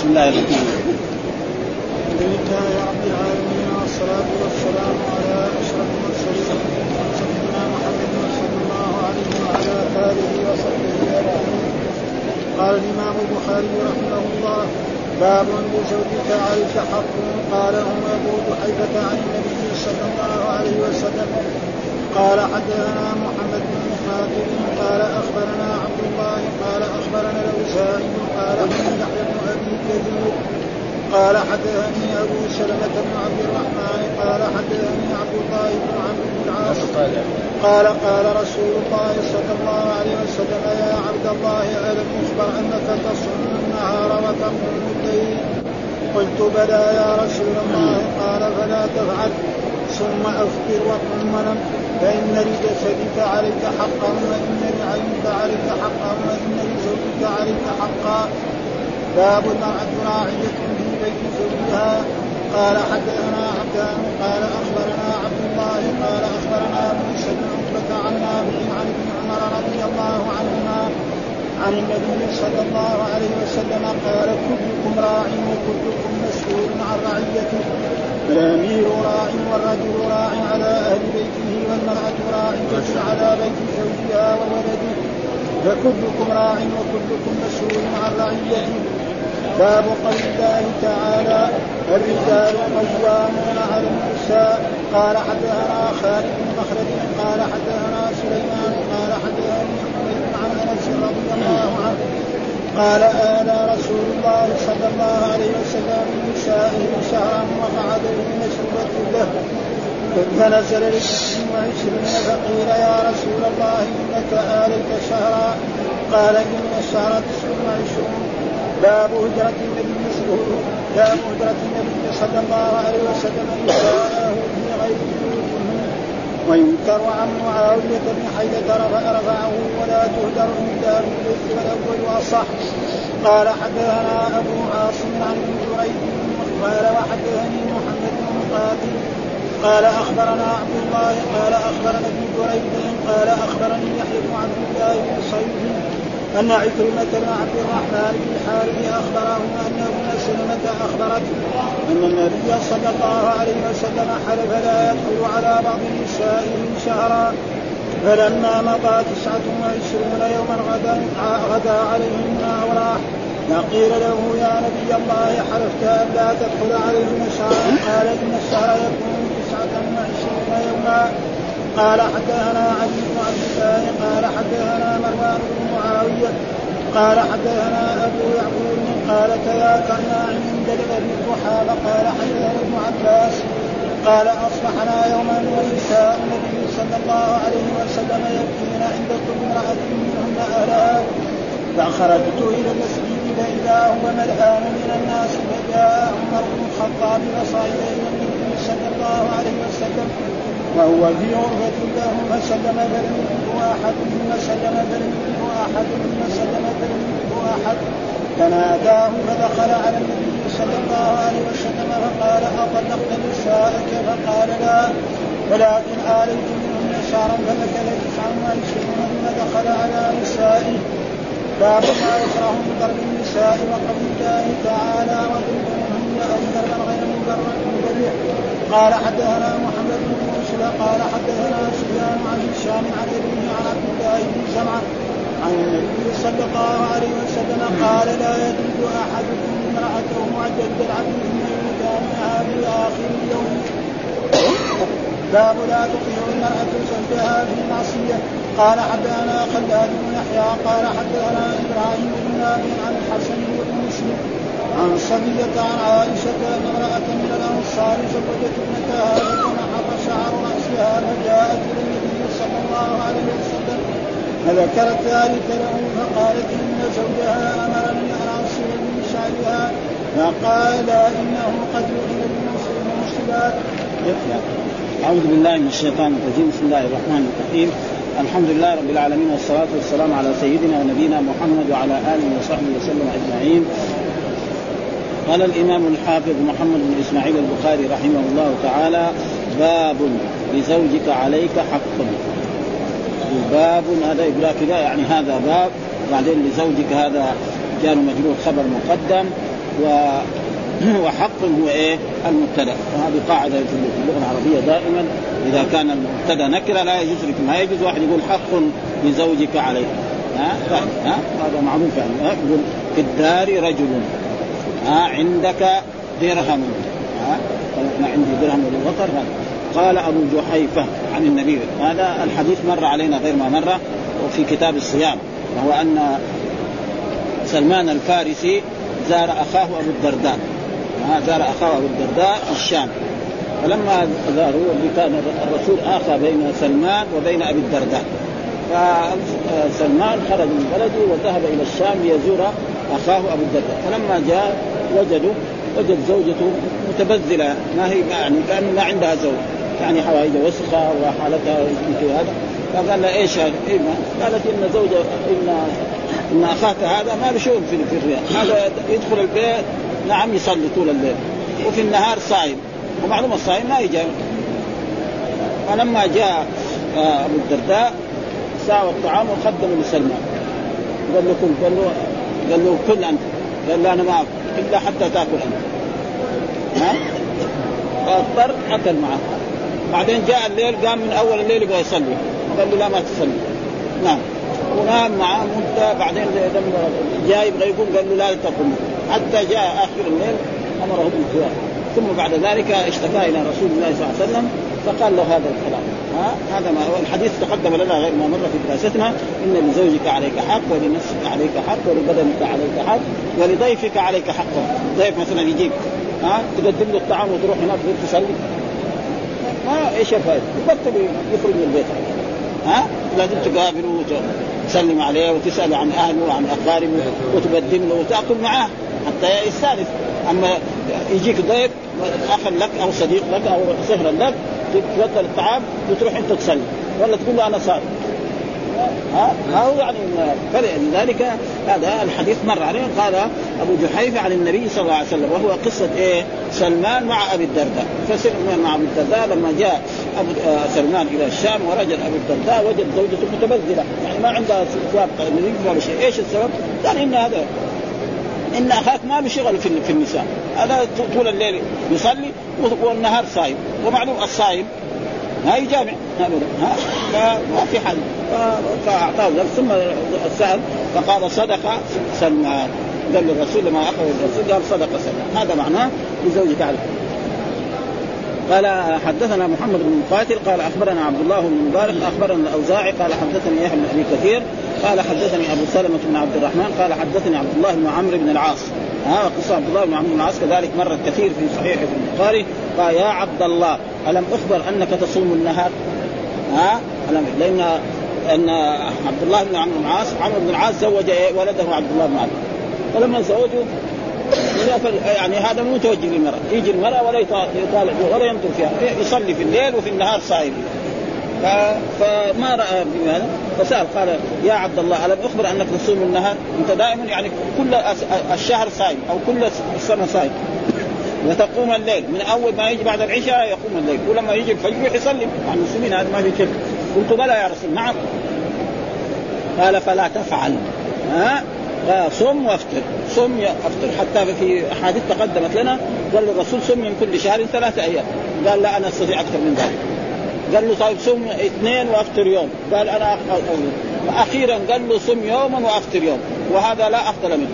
بسم الله الرحمن الرحيم. الحمد لله رب العالمين والصلاة والسلام على أشرف المرسلين سيدنا محمد صلى الله عليه وعلى آله وصحبه أجمعين قال الإمام البخاري رحمه الله باب لزوجك عليك حق. قال هم أبو جحيفة عن النبي صلى الله عليه وسلم. قال حدثنا محمد بن خاتم قال أخبرنا عبد الله. قال أخبرنا الأوزاعي. قال يحيى بن ابي كثير قال حدثني أبو سلمة بن عبد الرحمن قال حدثني عبد الله بن عمرو بن العاص. قال قال رسول الله صلى الله عليه وسلم يا عبد الله ألم اخبر أنك تصوم النهار وتقوم الليل؟ قلت بلى يا رسول الله. قال فلا تفعل. ثم افطر وقم ولم فإن لجسدك عليك حقا وإن لعينك عليك حقا وإن لزوجك عليك حقا. باب المرأة راعية في بيت زوجها. قال حدثنا عبدان قال أخبرنا عبد الله قال أخبرنا موسى بن عقبة عن نافع عن ابن عمر رضي الله عنهما عن النبي صلى الله عليه وسلم قال كلكم راع وكلكم مسؤول عن رعيته. الأمير راع والرجل راع على أهل بيته. والمرأة راعيه على بيت زوجها وولده. فكلكم راع وكلكم مسؤول عن رعيته. باب قول الله تعالى الرجال قوامون على النساء قال حدثنا خالد بن مخلد قال حدثنا سليمان قال حدثني حميد عن أنس رضي الله عنه. قال آلى رسول الله صلى الله عليه وسلم من نسائه وقعد مشروبة له فنزل لستين وعشرين فقيل يا رسول الله إنك آليت شهرا. قال إن الشهر تسع وعشرون باب هجرة النبي باب هجرة النبي صلى الله عليه وسلم. نساءه في غير وينكر عن معاوية بن حيدة رفعه ولا تهدر إلا في البيت والأول أصح قال حدثنا أبو عاصم عن ابن جريج. قال وحدثني محمد بن مقاتل. قال أخبرنا عبد الله قال أخبرنا ابن جريج قال أخبرني يحيى بن عبد الله بن صيد أن عكرمة بن عبد الرحمن بن الحارث أخبره أن ابن سلمة أخبرته أن النبي صلى الله عليه وسلم حلف لا يدخل على بعض نسائه شهرا فلما مضى تسعة وعشرون يوما غدا غدا عليهن أو راح قيل له يا نبي الله حلفت أن لا تدخل عليهن شهرا؟ قال إن الشهر يكون تسعة وعشرين يوما قال حدثنا علي بن عبد الله قال حدثنا مروان بن معاوية قال حدثنا أبو يعقوب قال تذاكرنا عند الذي الضحى فقال حدثنا ابن عباس قال أصبحنا يوما ونساء النبي صلى الله عليه وسلم يبكين عند كل امرأة منهن أهلها. فخرجت إلى المسجد فإذا هو ملآن من الناس فجاء عمر بن الخطاب فصعد إلى صلى الله عليه وسلم وهو في غرفة له فسلم فلم أحد ثم سلم فلم أحد ثم سلم فلم أحد فناداه فدخل على النبي صلى الله عليه وسلم فقال أطلقت نساءك فقال لا ولكن آليت منهن شعرا فمكث تسعا وعشرين ثم دخل على نسائه باب ما يكره من ضرب النساء وقول الله تعالى وضربوهن قال حدثنا محمد بن يوسف قال حدثنا سفيان عن هشام عن ابيه عن عبد الله بن سمعة عن النبي صلى الله عليه وسلم قال لا يجد أحدكم امرأته معجل العبد ثم يلقانها في آخر اليوم باب لا تطيع المرأة زوجها في معصية قال حدثنا خلاد بن يحيى قال حدثنا إبراهيم بن نافع عن الحسن بن مسلم. عن صبية عن عائشة أن امرأة من الأنصار زوجت ابنتها فنحط شعر رأسها فجاءت إلى النبي صلى الله عليه وسلم فذكرت ذلك له فقالت إن زوجها أمرني أن أغسل من شعرها فقال إنه قد يؤذي المسلمات أعوذ بالله من الشيطان الرجيم. بسم الله الرحمن الرحيم. الحمد لله رب العالمين والصلاة والسلام على سيدنا ونبينا محمد وعلى آله وصحبه وسلم أجمعين. قال الإمام الحافظ محمد بن إسماعيل البخاري رحمه الله تعالى باب لزوجك عليك حق. باب هذا يقول كذا يعني هذا باب بعدين لزوجك هذا جار مجرور خبر مقدم و وحق هو إيه؟ المبتدأ. وهذه قاعدة في اللغة العربية دائما إذا كان المبتدأ نكرة لا يجوز لك ما يجوز واحد يقول حق لزوجك عليك. ها؟ ها؟ هذا معروف يعني يقول في الدار رجل. ها عندك درهم. ها ما عندي درهم للوتر قال أبو جحيفة عن النبي. هذا الحديث مر علينا غير ما مر وفي كتاب الصيام. وهو أن سلمان الفارسي زار أخاه أبو الدرداء. زار أخاه أبو الدرداء في الشام. فلما زاروا اللي كان الرسول آخى بين سلمان وبين أبي الدرداء. فسلمان خرج من بلده وذهب إلى الشام ليزور أخاه أبو الدرداء. فلما جاء وجدوا وجد زوجته متبذلة. ما هي يعني كأن ما عندها زوج. يعني حوائج وسخة وحالتها هذا. فقال لها إيش هذا؟ إيه قالت إن زوجة إن إن أخاك هذا ما له شغل في, في الرياض. هذا يدخل البيت. نعم يصلي طول الليل. وفي النهار صايم. ومعلوم الصائم ما يجي. فلما جاء آه، أبو الدرداء ساوى الطعام وقدمه لسلمان. قال له كل قال له قال له كل أنت. قال له أنا ما إلا حتى تأكل أنت. ها؟ فاضطر أكل معه. بعدين جاء الليل قام من أول الليل يبغى يصلي. قال له لا ما تصلي. نعم. ونام معاه مدة بعدين لما جاء يبغى يقوم قال له لا تقوم. حتى جاء آخر الليل أمره بالقيام ثم بعد ذلك اشتكى إلى رسول الله صلى الله عليه وسلم فقال له هذا الكلام. ها؟ هذا ما هو. الحديث تقدم لنا غير ما مر في دراستنا. إن لزوجك عليك حق ولنفسك عليك حق ولبدنك عليك حق ولضيفك عليك حق. ضيف مثلا يجيب ها؟ تقدم له الطعام وتروح هناك تصلي ما إيش الفائدة؟ يبطل يخرج من البيت ها؟ لازم تقابله وتسلم عليه وتسال عن أهله وعن اقاربه وتقدم له وتأكل معاه حتى يستانس أما يجيك ضيف اخا لك أو صديق لك أو صهرا لك تتبدل الطعام وتروح أنت تصلي. ولا تقول له أنا صائم. ها؟ هو يعني فلذلك هذا الحديث مر عليه. قال أبو جحيفة عن النبي صلى الله عليه وسلم وهو قصة إيه؟ سلمان مع أبي الدرداء. فسلمان مع أبي الدرداء لما جاء أبو آه، سلمان إلى الشام ورجل أبو الدرداء وجد زوجته متبذلة. يعني ما عندها ثياب ولا شيء. إيش السبب؟ قال إن هذا إن أخاك ما له شغل في النساء. هذا طول الليل يصلي والنهار صايم. ومعلوم الصايم. ما يجامع. ابدا ها فما في حل. فأعطاه ثم سأل فقال صدق سلمان قال للرسول لما اخذ الرسول قال صدق سلمان هذا معناه لزوجك عليه قال حدثنا محمد بن مقاتل قال أخبرنا عبد الله بن مبارك أخبرنا الأوزاعي قال حدثني يحيى بن أبي كثير قال حدثني أبو سلمة بن عبد الرحمن قال حدثني عبد الله بن عمرو بن العاص. ها قصة عبد الله بن عمرو بن العاص كذلك مرت كثير في صحيح البخاري. قال يا عبد الله ألم أخبر أنك تصوم النهار؟ ها ألم لأن أن عبد الله بن عمرو بن العاص عمرو بن العاص زوج ولده عبد الله بن عمرو. فلما زوجوا يعني هذا مو متوجه للمرأة. يجي المرأة ولا يطالع ولا ينظر فيها. يصلي في الليل وفي النهار صايم فما رأى بهذا فسأل قال يا عبد الله ألم أخبر أنك تصوم النهار؟ أنت دائما يعني كل الشهر صايم أو كل السنة صايم. وتقوم الليل. من أول ما يجي بعد العشاء يقوم الليل. ولما يجي الفجر يصلي. مع المسلمين هذا ما في شك. قلت بلى يا رسول نعم. قال فلا تفعل. ها؟ صم وافطر. صم أفطر. حتى في أحاديث تقدمت لنا قال الرسول صم من كل شهر ثلاثة أيام. قال لا أنا أستطيع أكثر من ذلك. قال له طيب صم اثنين وافطر يوم. قال أنا أخيرا قال له صم يوما وافطر يوم. وهذا لا أفضل منه.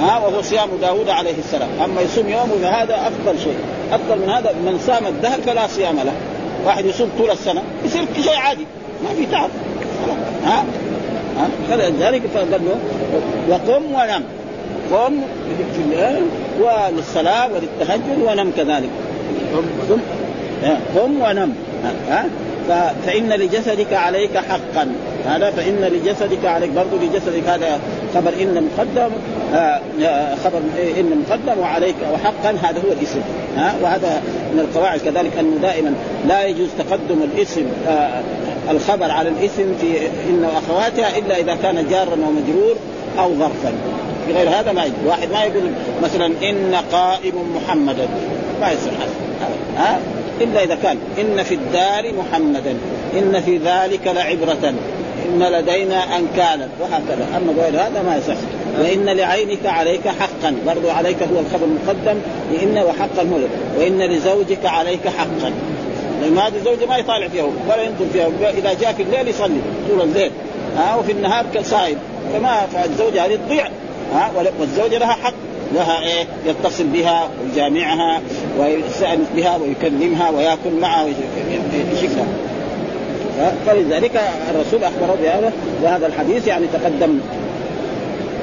ها وهو صيام داود عليه السلام. أما يصوم يوم فهذا أفضل شيء. أفضل من هذا من صام الدهر فلا صيام له. واحد يصوم طول السنة يصير شيء عادي. ما في تعب. ها؟ ها؟ فلذلك فقال له وقم ونم. قم في الليل وللصلاة وللتهجد ونم كذلك. قم. قم ونم. ها؟ فإن لجسدك عليك حقا. هذا فإن لجسدك عليك برضو لجسدك هذا خبر إن مقدم خبر إن مقدم وعليك وحقا هذا هو الاسم ها؟ وهذا من القواعد كذلك أنه دائما لا يجوز تقدم الاسم آه الخبر على الاسم في إن وأخواتها إلا إذا كان جارا ومجرور أو ظرفا. بغير هذا ما يجوز. واحد ما يقول مثلا إن قائم محمدا. ما يصير ها؟ إلا إذا كان إن في الدار محمدا إن في ذلك لعبرة إن لدينا أنكالا وهكذا. أما غير هذا ما يصح. وإن لعينك عليك حقا برضو عليك هو الخبر المقدم لإن وحقا هو وإن لزوجك عليك حقا. لأن هذه الزوجه ما يطالع فيها ولا ينظر فيها اذا جاء في الليل يصلي طول الليل. ها وفي النهار كصائم فما فالزوجه هذه تضيع. ها والزوجة لها حق. لها إيه يتصل بها ويجامعها ويستانس بها ويكلمها ويأكل معها ويشكها فلذلك الرسول أخبره بهذا وهذا الحديث يعني تقدم.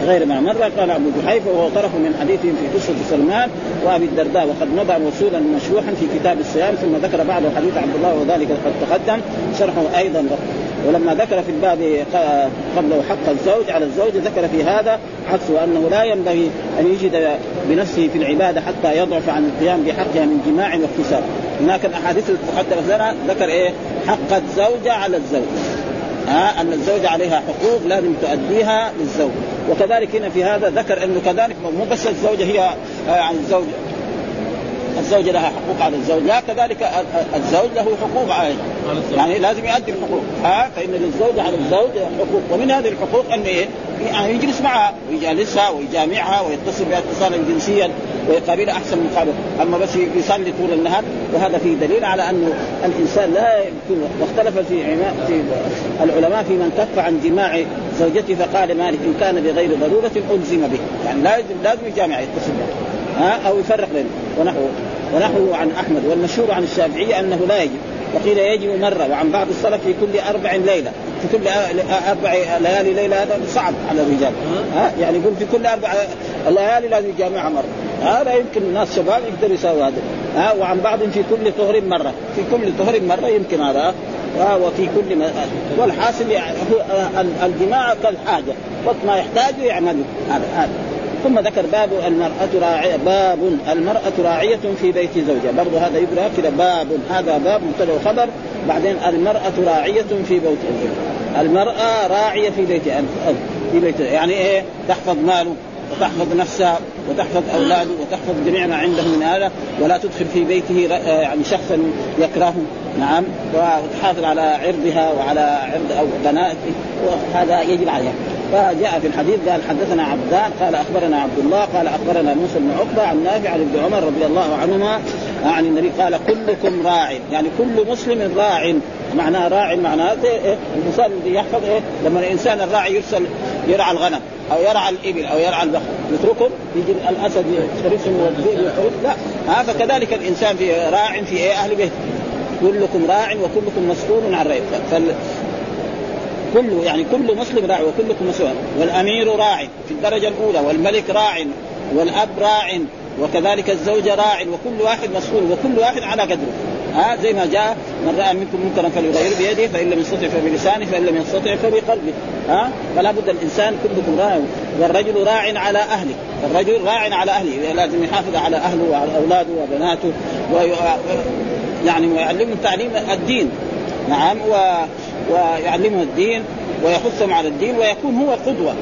غير ما مر. قال أبو جحيفة وهو طرف من حديثهم في قصة سلمان وأبي الدرداء وقد مضى وصولا مشروحا في كتاب الصيام ثم ذكر بعض حديث عبد الله وذلك قد تقدم شرحه أيضا. ولما ذكر في الباب قبله حق الزوج على الزوج ذكر في هذا عكسه انه لا ينبغي أن يجد بنفسه في العبادة حتى يضعف عن القيام بحقها من جماع واكتساب هناك الأحاديث لنا ذكر إيه؟ حق الزوجه على الزوج. ها أن الزوجه عليها حقوق لازم تؤديها للزوج. وكذلك هنا في هذا ذكر إنه كذلك مو بس الزوجة هي يعني الزوج. الزوجه لها حقوق على الزوج لا كذلك الزوج له حقوق عليه يعني لازم يؤدي الحقوق. ها فإن للزوج على الزوج حقوق. ومن هذه الحقوق إنه إيه يعني يجلس معها ويجالسها ويجامعها ويتصل بها اتصالا جنسيا. ويقابلها أحسن مقابل أما بس يصلي طول النهار وهذا فيه دليل على انه الإنسان لا يمكن واختلف في في العلماء في من كف عن جماع زوجته فقال مالك إن كان بغير ضرورة ألزم به. يعني لازم لازم يجامع يتصل ها؟ أو يفرق بينه. ونحوه ونحوه عن أحمد والمشهور عن الشافعيه أنه لا يجب. وقيل يجب مرة وعن بعض السلف في كل أربع ليلة في كل أربع ليالي ليلة هذا صعب على الرجال. ها؟ يعني يقول في كل أربع ليالي لازم يجامعها مرة. هذا يمكن الناس شباب يقدروا يسووا هذا. ها؟ وعن بعض في كل طهر مرة. في كل طهر مرة يمكن هذا. وفي كل ما والحاصل يعني الجماع كالحاجة. وقت ما يحتاج يعمل هذا هذا. ثم ذكر باب المرأة راعية باب المرأة راعية في بيت زوجها. برضو هذا يقرأ كذا باب. هذا باب مبتدأ وخبر بعدين المرأة راعية في بيت زوجها. المرأة راعية في بيت في بيت يعني إيه؟ تحفظ ماله وتحفظ نفسها وتحفظ أولاده وتحفظ جميع ما عنده من هذا ولا تدخل في بيته يعني شخصا يكرهه. نعم. وتحافظ على عرضها وعلى عرض أو بناته وهذا يجب عليها. فجاء في الحديث قال حدثنا عبدان قال أخبرنا عبد الله قال أخبرنا موسى بن عقبة عن نافع عن ابن عمر رضي الله عنهما عن النبي قال كلكم راع يعني كل مسلم راع. معناه راع معناه إيه؟ الإنسان الذي يحفظ إيه لما الإنسان الراعي يرسل يرعى الغنم أو يرعى الإبل أو يرعى البقر يتركهم؟ يجي الأسد يحرسهم والذئب يحرس؟ لا. هذا كذلك الإنسان في راع في إيه أهل بيته. كلكم راع وكلكم مسؤول عن رعيته. كل يعني كل مسلم راع وكلكم مسؤول. والأمير راع في الدرجة الأولى والملك راع والأب راع وكذلك الزوجة راع وكل واحد مسؤول وكل واحد على قدره. ها زي ما جاء من رأى منكم منكرا فليغير بيده فإن لم يستطع فبلسانه فإن لم يستطع فبقلبه. ها فلا بد الإنسان كلكم راع. والرجل راع على أهله. الرجل راع على أهله. لازم يحافظ على أهله وعلى اولاده وبناته وي... يعني ويعلمهم تعليم الدين. نعم و... ويعلمهم الدين ويحثهم على الدين ويكون هو قدوة.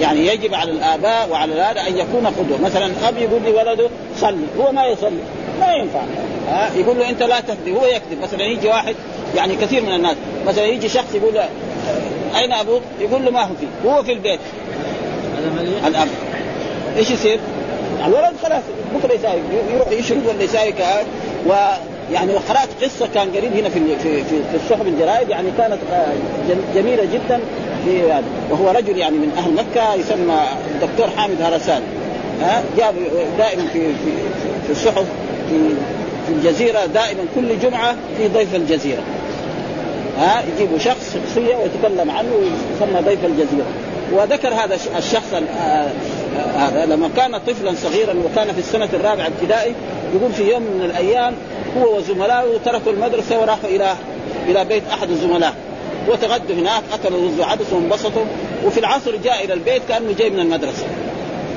يعني يجب على الآباء وعلى هذا أن يكون قدوة. مثلا أب يقول لولده صلي. هو ما يصلي. ما ينفع. ها؟ يقول له أنت لا تكذب هو يكذب. مثلا يجي واحد يعني كثير من الناس مثلا يجي شخص يقول له أين أبوك؟ يقول له ما هو فيه. هو في البيت. الأب. إيش يصير؟ الولد خلاص. بكرة يسايق يروح يشرب ولا يسايق ويعني وقرأت قصة كان قريب هنا في في في, الصحف الجرائد يعني كانت جميلة جدا في هذا. وهو رجل يعني من أهل مكة يسمى الدكتور حامد هرسان. ها جاب دائما في في في الصحف في في الجزيرة دائما كل جمعة في ضيف الجزيرة. ها يجيبوا شخص شخصية ويتكلم عنه ويسمى ضيف الجزيرة. وذكر هذا الشخص هذا. لما كان طفلا صغيرا وكان في السنة الرابعة ابتدائي يقول في يوم من الأيام هو وزملائه تركوا المدرسة وراحوا إلى إلى بيت أحد الزملاء. وتغدوا هناك أكلوا رز وعدس وانبسطوا. وفي العصر جاء إلى البيت كأنه جاي من المدرسة.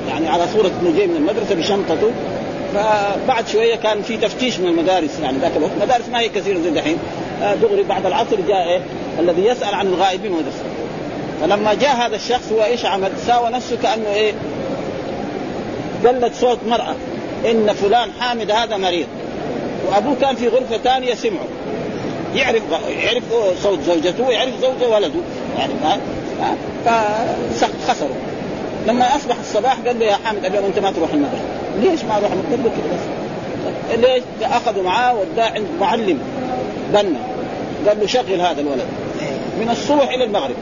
يعني على صورة إنه جاي من المدرسة بشنطته. فبعد شوية كان في تفتيش من المدارس. يعني ذاك الوقت مدارس ما هي كثيرة زي دحين. دغري بعد العصر جاء إيه؟ الذي يسأل عن الغائبين مدرسه فلما جاء هذا الشخص هو إيش عمل؟ ساوى نفسه كأنه إيه؟ قلت صوت مرأة. إن فلان حامد هذا مريض. وأبوه كان في غرفة ثانية سمعه يعرف يعرف صوت زوجته ويعرف زوجة ولده يعني فخسروا لما اصبح الصباح قال له يا حامد اليوم انت ما تروح المدرسة ليش ما أروح المدرسة؟ كده بس ليش؟ اخذوا معاه وداه عند معلم بنا قال له شغل هذا الولد من الصبح إلى المغرب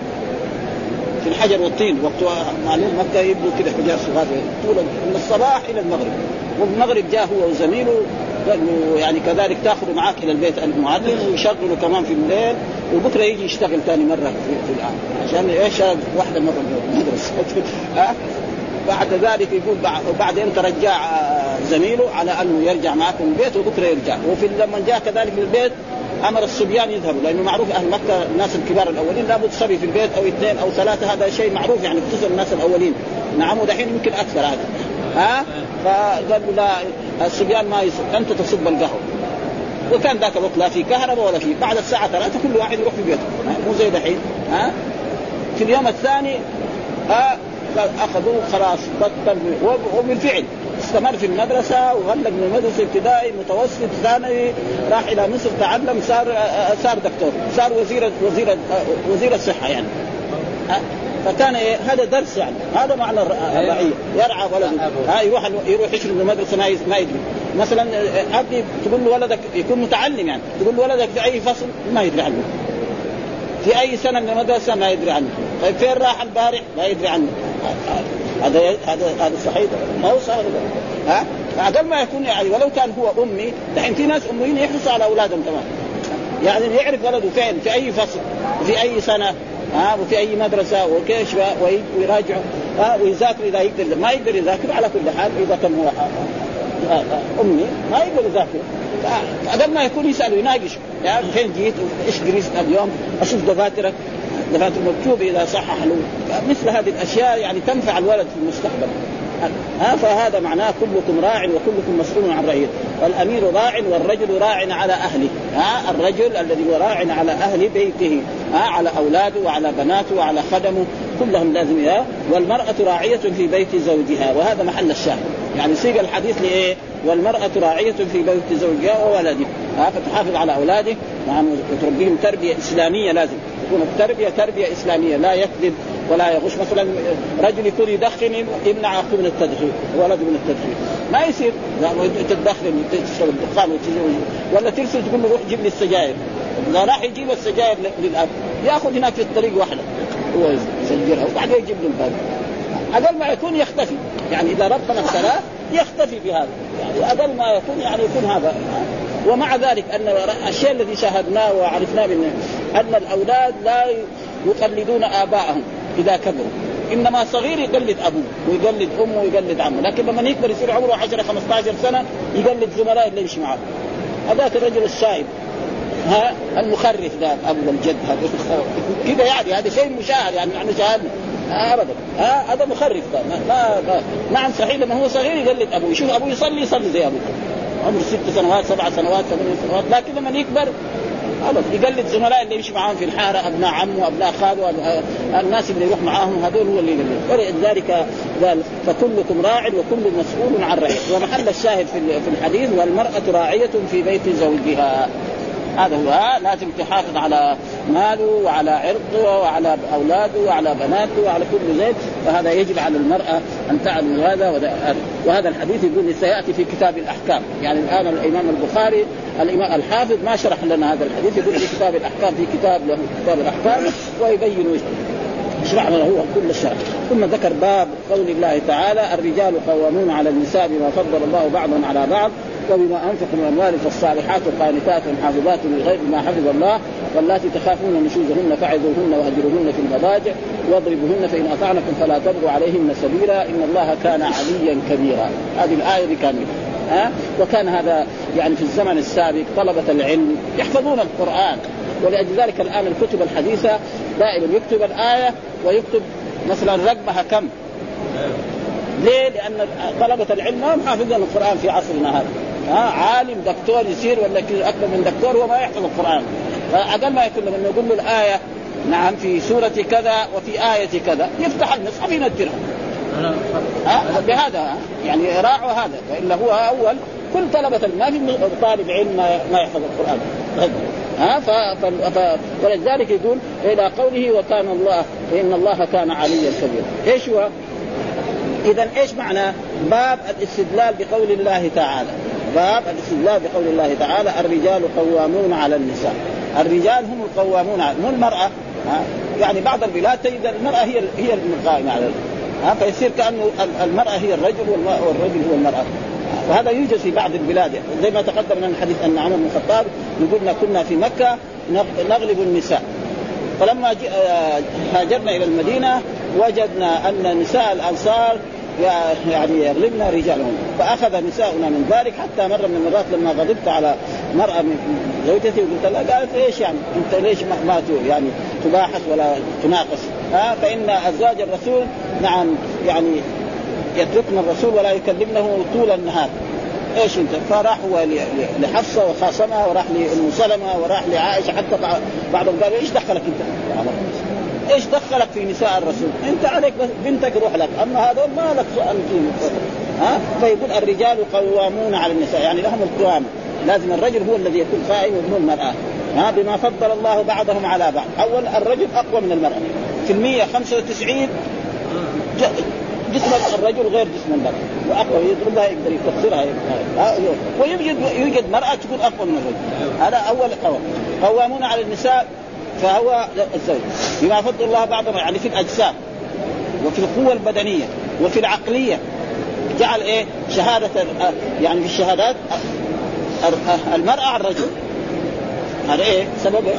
في الحجر والطين وقت معلوم مكه يبدو كده حجار صغار طول من الصباح إلى المغرب والمغرب جاء هو وزميله قال يعني كذلك تاخذه معك إلى البيت المعلم ويشغله كمان في الليل وبكرة يجي يشتغل ثاني مرة في, في الآن. عشان إيش؟ واحدة مرة المدرسة بعد ذلك يقول بعدين ترجع زميله على أنه يرجع معكم البيت وبكرة يرجع. وفي لما جاء كذلك من البيت أمر الصبيان يذهبوا لأنه معروف أهل مكة الناس الكبار الأولين لابد صبي في البيت أو اثنين أو ثلاثة هذا شيء معروف يعني خصوصا الناس الأولين. نعم ودحين يمكن أكثر هذا. ها؟ فقال لا الصبيان ما يصب أنت تصب القهوة. وكان ذاك الوقت لا في كهرباء ولا في بعد الساعة ثلاثة كل واحد يروح في بيته. مو زي دحين. ها؟ في اليوم الثاني ها؟ أخذوه خلاص بطل وبالفعل استمر في المدرسة وغلق من المدرسة ابتدائي متوسط ثانوي راح إلى مصر تعلم صار صار دكتور صار وزير وزير وزير الصحة يعني. فكان إيه هذا درس يعني. هذا معنى الرعية. يرعى ولده ها يروح يروح يشرب من المدرسة ما ما يدري. مثلا ابني تقول له ولدك يكون متعلم يعني. تقول له ولدك في أي فصل؟ ما يدري عنه. في أي سنة من المدرسة؟ ما يدري عنه. طيب فين راح البارح؟ ما يدري عنه. هذا هذا هذا صحيح. ما هو صحيح. ها؟ فعدم ما يكون يعني ولو كان هو أمي دحين في ناس أميين يحرصوا على أولادهم كمان. يعني يعرف ولده فين؟ في أي فصل؟ وفي أي سنة؟ ها وفي أي مدرسة وكيش ويراجع ها ويذاكر إذا يقدر. ما يقدر يذاكر على كل حال إذا كان هو أمي ما يقدر يذاكر. فقبل ما يكون يسأل ويناقش. يعني فين جيت؟ إيش درست اليوم؟ أشوف دفاترك دفاتر مكتوب إذا صحح له مثل هذه الأشياء يعني تنفع الولد في المستقبل. ها فهذا معناه كلكم راع وكلكم مسؤول عن رعيته والأمير راع والرجل راع على أهله. ها الرجل الذي هو راع على أهل بيته. ها على أولاده وعلى بناته وعلى خدمه. كلهم لازم ها والمرأة راعية في بيت زوجها. وهذا محل الشاهد. يعني سيق الحديث لإيه؟ والمرأة راعية في بيت زوجها وولده فتحافظ على أولاده نعم وتربيهم تربية إسلامية لازم. تكون التربية تربية إسلامية لا يكذب ولا يغش. مثلا رجل يكون يدخن يمنع اخوه من التدخين ولده من التدخين. ما يصير. تدخن تشرب الدخان ولا ترسل تقول له روح جيب لي السجاير. اذا راح يجيب السجاير للأب. يأخذ هناك في الطريق واحدة. هو يسجلها وبعدين يجيب له الباب. أقل ما يكون يختفي. يعني إذا ربنا ابتلاه يختفي بهذا. يعني أقل ما يكون يعني يكون هذا. ومع ذلك أن الشيء الذي شاهدناه وعرفناه من أن الأولاد لا يقلدون ابائهم إذا كبروا. إنما صغير يقلد أبوه ويقلد أمه ويقلد عمه. لكن لما يكبر يصير عمره 10 15 سنة يقلد زملائه اللي يمشي معه. هذاك الرجل الشايب. ها؟ المخرف ذا أبو الجد هذا. كذا يعني؟ هذا شيء مشاهد يعني نحن شاهدنا. ابدا. ها؟ هذا مخرف ما, ما نعم صحيح لما هو صغير يقلد أبوه. يشوف أبوه يصلي يصلي زي أبوه. عمره ست سنوات سبع سنوات ثمان سنوات. لكن لما يكبر خلاص يقلد زملاء اللي يمشي معاهم في الحارة أبناء عمه أبناء خاله الناس اللي يروح معاهم هذول هو اللي يقلد. ولذلك قال فكلكم راع وكل مسؤول عن رعيته. ومحل الشاهد في الحديث والمرأة راعية في بيت زوجها. هذا هو. لازم تحافظ على ماله وعلى عرضه وعلى أولاده وعلى بناته وعلى كل ذلك فهذا يجب على المرأة أن تعلم هذا. وهذا الحديث يقول سيأتي في كتاب الأحكام. يعني الآن الإمام البخاري الإمام الحافظ ما شرح لنا هذا الحديث. يقول في كتاب الاحكام في كتاب له كتاب الأحكام. ويبين يشرح له هو كل الشرح. ثم ذكر باب قول الله تعالى الرجال قوامون على النساء بما فضل الله بعضهم على بعض. وبما انفقوا من اموال فالصالحات قانتات حافظات للغيب ما حفظ الله واللاتي تخافون نشوزهن فعظوهن واهجروهن في المضاجع واضربوهن فإن أطعنكم فلا تبغوا عليهن سبيلا إن الله كان عليا كبيرا. هذه الآية بكامله ها؟ وكان هذا يعني في الزمن السابق طلبة العلم يحفظون القرآن. ولأجل ذلك الآن الكتب الحديثة دائما يكتب الآية ويكتب مثلا رقمها كم؟ ليه؟ لأن طلبة العلم ما هم حافظين القرآن في عصرنا هذا. ها عالم دكتور يصير ولا أكبر من دكتور وما يحفظ القرآن. فاقل ما يكون لما نقول له الآية نعم في سورة كذا وفي آية كذا يفتح المصحف ينكرها ها بهذا يعني راعوا هذا والا هو أول كل طلبة ما في طالب علم ما يحفظ القرآن. ها ف... ف... ولذلك يقول إلى قوله وكان الله إن الله كان عليا كبيرا. إيش هو؟ اذا إيش معنى باب الاستدلال بقول الله تعالى؟ باب الاستدلال بقول الله تعالى الرجال قوامون على النساء. الرجال هم القوامون مو المرأة ها؟ يعني بعض البلاد تجد المرأة هي هي القائمة على ها؟ فيصير كأنه المرأة هي الرجل والرجل هو المرأة. وهذا يوجد في بعض البلاد. زي ما تقدم من الحديث أن عمر بن الخطاب يقول كنا في مكة نغلب النساء. فلما آه، هاجرنا إلى المدينة وجدنا أن نساء الأنصار يعني يغلبنا رجالهم. فأخذ نساؤنا من ذلك حتى مرة من المرات لما غضبت على مرأة من زوجتي وقلت لها قالت إيش يعني؟ أنت ليش ما يعني تباحث ولا تناقص ها؟ فإن أزواج الرسول نعم يعني يتركن الرسول ولا يكلمنه طول النهار. إيش أنت؟ فراح هو لحفصة وخاصمها وراح لأم سلمة وراح لعائشة حتى بعضهم قالوا إيش دخلك أنت؟ إيش دخلك في نساء الرسول؟ أنت عليك بس بنتك روح لك، أما هذول ما لك سؤال ها؟ فيقول الرجال قوامون على النساء، يعني لهم القوامه، لازم الرجل هو الذي يكون قائم ومو المرأة، ها؟ بما فضل الله بعضهم على بعض، أول الرجل أقوى من المرأة، في المية 95 جسم الرجل غير جسم المرأة. وأقوى يضربها يقدر يكسرها ويوجد يوجد مرأة تكون أقوى من الرجل. هذا أول قوام. قوامون على النساء فهو الزوج. بما فضل الله بعضهم يعني في الأجسام وفي القوة البدنية وفي العقلية. جعل إيه؟ شهادة يعني في الشهادات المرأة على الرجل. هذا إيه؟ سبب إيه؟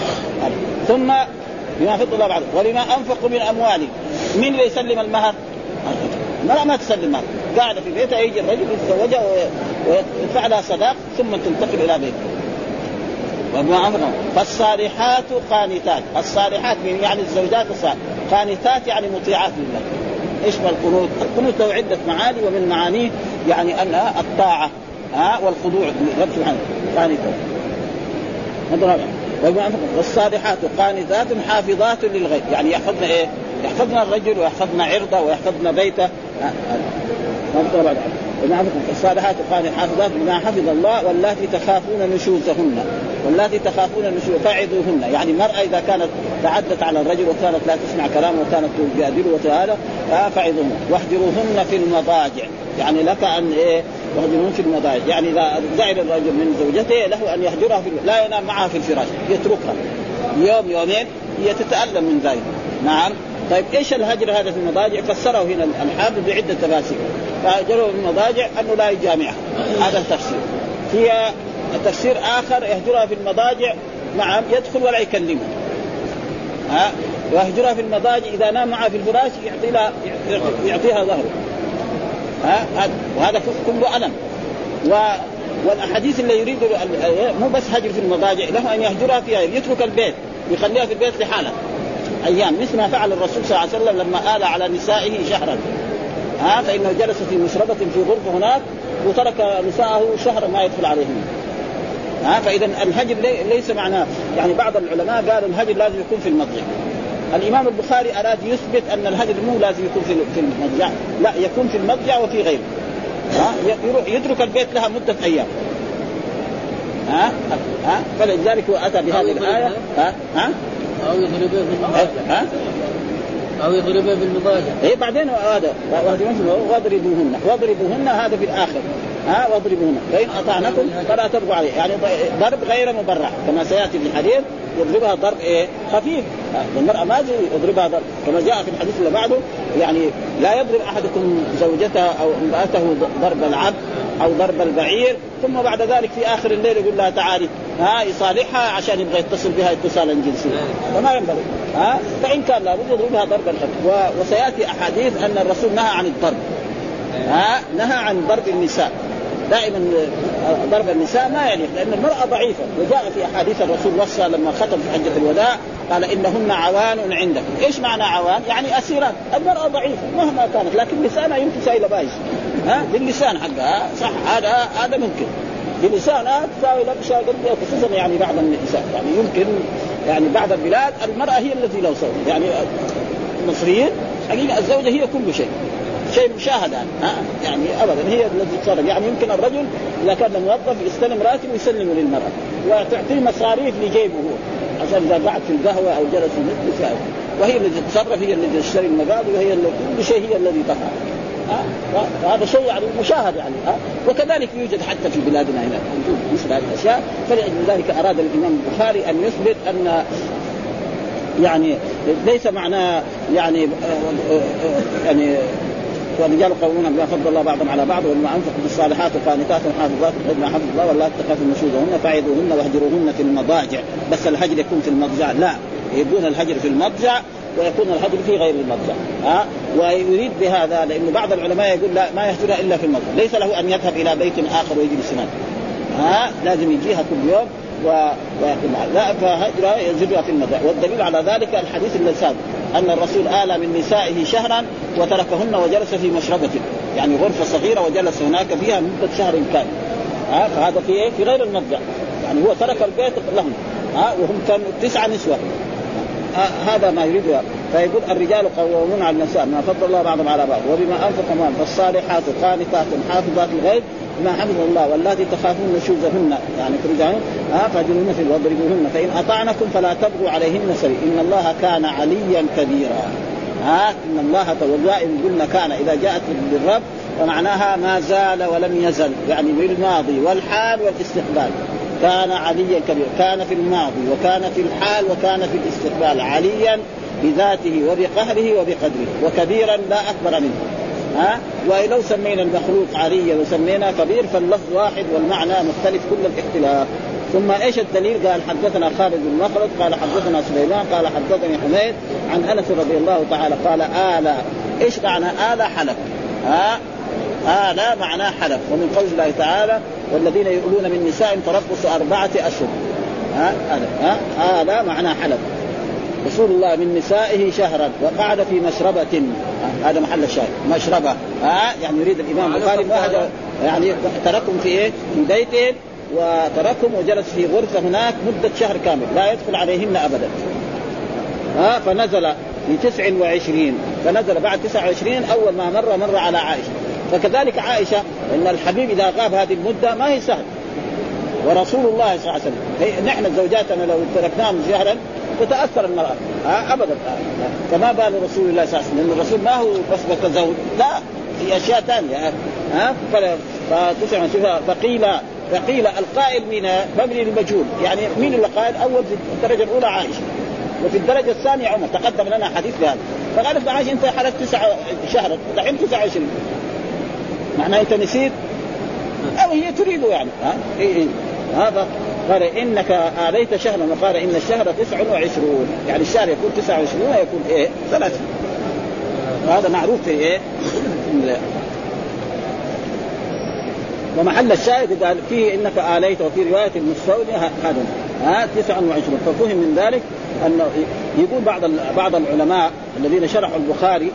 ثم بما فضل الله بعضهم ولما أنفقوا من أموالهم. من اللي يسلم المهر؟ المرأة ما تسلم مال قاعدة في بيتها يجي الرجل يتزوجها ويدفع لها صداق ثم تنتقل إلى بيتها. فالصالحات قانتات. الصالحات يعني الزوجات الصالحات قانتات يعني مطيعات لله. إيش ما القنوت؟ القنوت له عدة معاني ومن معانيه يعني ان الطاعة ها والخضوع. لرب سبحانه قانتات. والصالحات قانتات حافظات للغيب. يعني يحفظن إيه؟ يحفظن الرجل ويحفظن عرضه ويحفظن بيته. الصالحات قال حافظات بما حفظ الله واللاتي تخافون نشوزهن واللاتي تخافون نشوز فعظوهن يعني المرأة إذا كانت تعدت على الرجل وكانت لا تسمع كلامه وكانت تجادله وتعالى فاعظوهن واحذروهن في المضاجع. يعني لك أن إيه واهجرهن في المضاجع. يعني إذا زعل الرجل من زوجته له أن يهجرها في لا ينام معها في الفراش يتركها. يوم يومين هي تتألم من ذلك. نعم. طيب إيش الهجر هذا في المضاجع؟ فسره هنا الحافظ بعدة تفاسير فهجره في المضاجع أنه لا يجامعها. هذا التفسير. في تفسير آخر يهجرها في المضاجع نعم يدخل ولا يكلمها. ها؟ ويهجرها في المضاجع إذا نام معها في الفراش يعطي لها يعطيها ظهره. ها؟ وهذا كله ألم. و والأحاديث اللي يريد مو بس هجر في المضاجع له أن يهجرها فيها يترك البيت يخليها في البيت لحالها. أيام مثل ما فعل الرسول صلى الله عليه وسلم لما آل على نسائه شهرا. ها فإنه جلس في مشربة في غرفة هناك وترك نساءه شهرا ما يدخل عليهم ها فإذا الهجر ليس معناه. يعني بعض العلماء قالوا الهجر لازم يكون في المضجع الإمام البخاري أراد يثبت أن الهجر مو لازم يكون في المضجع لا يكون في المضجع وفي غيره. ها يروح يترك البيت لها مدة أيام. ها ها فلذلك أتى بهذه الآية. ها ها؟ المضاجع ها؟ أو يضربه في المضاجع اي بعدين هذا واضربوهن واضربوهن هذا في الآخر. ها واضربوهن فإن أطعنكم فلا تبغوا عليه. يعني ضرب غير مبرح كما سيأتي في الحديث يضربها ضرب إيه؟ خفيف. المراه ما يضربها ضرب. كما جاء في الحديث اللي بعده يعني لا يضرب أحدكم زوجته أو امرأته ضرب العبد أو ضرب البعير ثم بعد ذلك في آخر الليل يقول لها تعالي ها يصالحها عشان يبغى يتصل بها اتصالا جنسيا. فما ينبغي. ها فإن كان لابد يضربها ضربا وسيأتي أحاديث أن الرسول نهى عن الضرب. ها نهى عن ضرب النساء. دائما ضرب النساء ما يعني لأن المرأة ضعيفة. وجاء في أحاديث الرسول وصى لما ختم في حجة الوداع قال إنهن عوان عندك، إيش معنى عوان؟ يعني اسيرات، المرأة ضعيفة مهما كانت لكن لسانها يمكن سايلة بايش ها؟ باللسان حقها صح هذا هذا ممكن. بلسانها تساوي لك شيء خصوصا يعني بعض النساء. يعني يمكن يعني بعض البلاد المرأة هي التي لو صوت يعني المصريين حقيقة الزوجة هي كل شيء. شيء مشاهد يعني ها؟ يعني ابدا هي التي تصرف يعني يمكن الرجل إذا كان موظف يستلم راتب ويسلمه للمرأة. وتعطيه مصاريف لجيبه هو عشان إذا قعد في القهوة أو جلس في المجلس وهي التي تتصرف هي التي تشتري المقاضي وهي اللي كل شيء هي الذي تفعل ها؟ وهذا شيء يعني مشاهد يعني ها؟ وكذلك يوجد حتى في بلادنا هنا. موجود مثل هذه الأشياء. فلأجل ذلك أراد الإمام البخاري أن يثبت أن يعني ليس معناه يعني يعني والرجال قومون بما فضل الله بعضهم على بعض وبما أنفقوا بالصالحات قانتات حافظات بما حفظ الله ولا تخافوا نشوزهن فعظوهن واهجروهن في المضاجع. بس الهجر يكون في المضجع؟ لا. يكون الهجر في المضجع ويكون الهجر في غير المضجع. ها؟ ويريد بهذا لأنه بعض العلماء يقول لا ما يهجرها إلا في المضجع. ليس له أن يذهب إلى بيت آخر ويجلس هناك. ها؟ لازم يجيها كل يوم. و... ويكون لا فهجرها يزجها في المضجع والدليل على ذلك الحديث الذي أن الرسول آل من نسائه شهرا وتركهن وجلس في مشربته يعني غرفة صغيرة وجلس هناك فيها مدة شهر كامل. ها فهذا في إيه؟ في غير المضجع يعني هو ترك البيت لهم. ها وهم كانوا تسعة نسوة. هذا ما يريده. فيقول الرجال قوامون على النساء ما فضل الله بعضهم على بعض. وبما انفق مال فالصالحات قانتات حافظات الغيب بما حفظ الله واللاتي تخافون نشوزهن. يعني ترجعون ها فاجروهن في واضربوهن فإن أطعنكم فلا تبغوا عليهن سبيل. إن الله كان عليا كبيرا. ها إن الله والدائم قلنا كان. إذا جاءت بالرب فمعناها ما زال ولم يزل. يعني بالماضي والحال والاستقبال. كان عليا كبيرا. كان في الماضي وكان في الحال وكان في الاستقبال. عليا بذاته وبقهره وبقدره. وكبيرا لا أكبر منه. ها؟ ولو سمينا المخلوق عليا وسمينا كبير فاللفظ واحد والمعنى مختلف كل الاختلاف. ثم إيش الدليل؟ قال حدثنا خالد بن مخلد قال حدثنا سليمان قال حدثني حميد عن أنس رضي الله تعالى قال آل. إيش معنى آل؟ حلف؟ ها؟ آل معناه حلف. ومن قول الله تعالى والذين يؤلون من نساء تربص أربعة أشهر. ها؟ ها؟ هذا معناه حلف. رسول الله من نسائه شهرا وقعد في مشربة. هذا محل الشاهد. مشربة. ها؟ يعني يريد الإمام البخاري يعني تركهم في إيه؟ في بيتهم وتركهم وجلس في غرفة هناك مدة شهر كامل. لا يدخل عليهن أبدا. ها؟ فنزل في 29 فنزل بعد 29 أول ما مر مر على عائشة. فكذلك عائشة أن الحبيب إذا غاب هذه المدة ما هي سهل. ورسول الله صلى الله عليه وسلم. نحن زوجاتنا لو تركناهم شهرا تتأثر المرأة. ها ابدا. فما بال رسول الله صلى الله عليه وسلم. لأن الرسول ما هو بس بتزوج لا في أشياء ثانية. ها فتسمع فقيل فقيل القائل من مبني للمجهول يعني مين اللي قائل؟ أول في الدرجة الأولى عائشة. وفي الدرجة الثانية عمر. تقدم لنا حديث بهذا. فقالت عائشة أنت حلفت تسعة شهرا. دحين 29 معناه أنت نسيت؟ أو هي تريد يعني. ها؟ إيه إيه. هذا قال إنك آليت شهرا وقال إن الشهر 29 يعني الشهر يكون 29 ويكون إيه؟ ثلاثة. وهذا معروف في إيه؟ ومحل الشاهد قال فيه إنك آليت وفي رواية المستولي هذا. ها؟ 29 ففهم من ذلك أنه يقول بعض بعض العلماء الذين شرحوا البخاري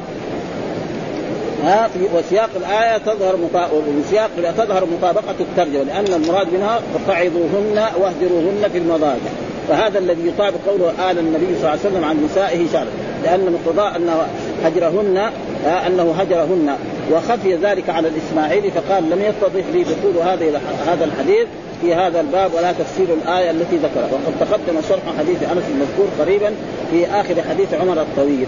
ها في وسياق الآية تظهر مطا... وسياق تظهر مطابقة الترجمة لأن المراد منها فقعدوهن واهجروهن في المضاجع. فهذا الذي يطابق قوله آل النبي صلى الله عليه وسلم عن نسائه شهر لأن مقتضاء أنه هجرهن أنه هجرهن. وخفي ذلك على الإسماعيلي فقال لم يتضح لي دخول هذه هذا الحديث في هذا الباب ولا تفسير الآية التي ذكرها. وقد تقدم شرح حديث أنس المذكور قريبا في آخر حديث عمر الطويل.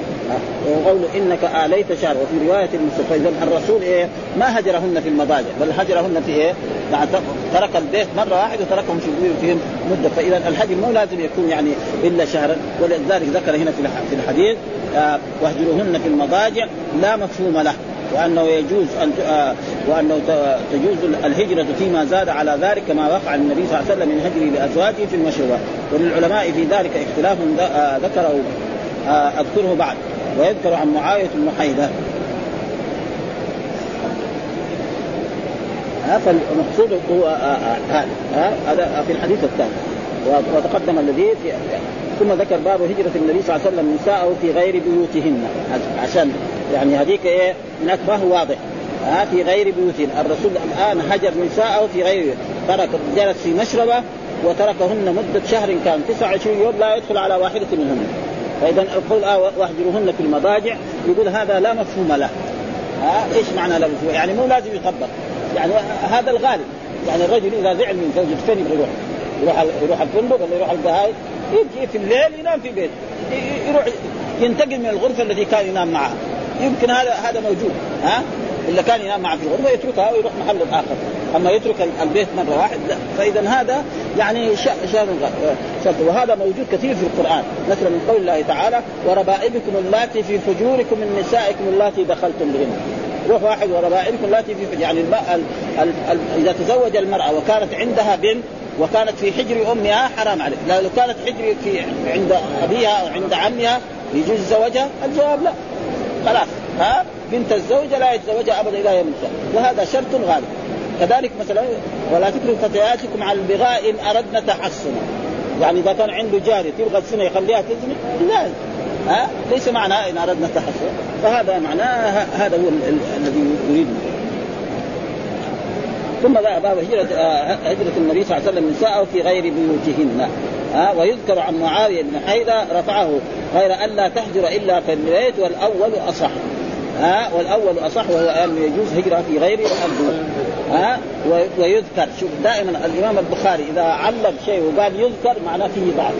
وقول إنك آليت شهر وفي رواية المصطفى إذا الرسول إيه؟ ما هجرهن في المضاجع بل هجرهن في إيه؟ بعد ترك البيت مرة واحدة وتركهم في بيوتهم مدة. فإذا الهجر مو لازم يكون يعني إلا شهرا. ولذلك ذكر هنا في الحديث آه واهجروهن في المضاجع لا مفهوم له. وأنه يجوز أن آه وأنه تجوز الهجرة فيما زاد على ذلك كما وقع النبي صلى الله عليه وسلم من هجره لأزواجه في المشروبات وللعلماء في ذلك اختلاف آه ذكره آه أذكره بعد. ويذكر عن معاوية حيده فالمقصود هو هذا هذا في الحديث الثاني. وتقدم الذي ثم ذكر باب هجرة النبي صلى الله عليه وسلم نساءه في غير بيوتهن. عشان يعني هذيك إيه؟ هو واضح ها في غير بيوتهن الرسول الآن هجر نساءه في غير ترك جلس في مشربة وتركهن مدة شهر كان 29 يوم لا يدخل على واحدة منهن. فإذا القول آه واهجروهن في المضاجع. يقول هذا لا مفهوم له. ها إيش معنى لا مفهوم؟ يعني مو لازم يطبق. يعني هذا الغالب. يعني الرجل إذا زعل من زوجته فين يبغى يروح؟ يروح يروح الفندق ولا يروح القهاوي يجي في الليل ينام في بيته. يروح ينتقل من الغرفة التي كان ينام معها. يمكن هذا هذا موجود ها؟ إلا كان ينام معه في الغرفه يتركها ويروح محل آخر. أما يترك البيت مرة واحد لا. فإذا هذا يعني شأن وهذا موجود كثير في القرآن. مثلا من قول الله تعالى وربائبكم اللاتي في حجوركم من نسائكم اللاتي دخلتم بهن. روح واحد وربائبكم اللاتي في يعني ال ال ال ال إذا تزوج المرأة وكانت عندها بنت وكانت في حجر أمها حرام عليه لو كانت حجر في عند أبيها أو عند عمها يجوز زوجها؟ الجواب لا. خلاص. ها؟ بنت الزوجة لا يتزوجها أبدا إلى يوم وهذا شرط غالب. كذلك مثلا ولا تكرهوا فتياتكم على البغاء إن أردنا تحصنا. يعني إذا كان عنده جاريه تبغى تزني يخليها تزني لا. ها؟ ليس معناه إن أردنا تحصن فهذا معناه هذا هو الذي يريد. ثم باب هجرة آه، هجرة النبي صلى الله عليه وسلم نساءه في غير بيوتهن. ها؟ ويذكر عن معاوية بن حيدة رفعه. غير أن لا تهجر إلا في البيت والأول أصح. ها؟ والأول أصح وهو أن يجوز هجرة في غير الأرض ها؟ ويذكر. شوف دائما الإمام البخاري إذا علم شيء وقال يذكر معناه فيه ضعف.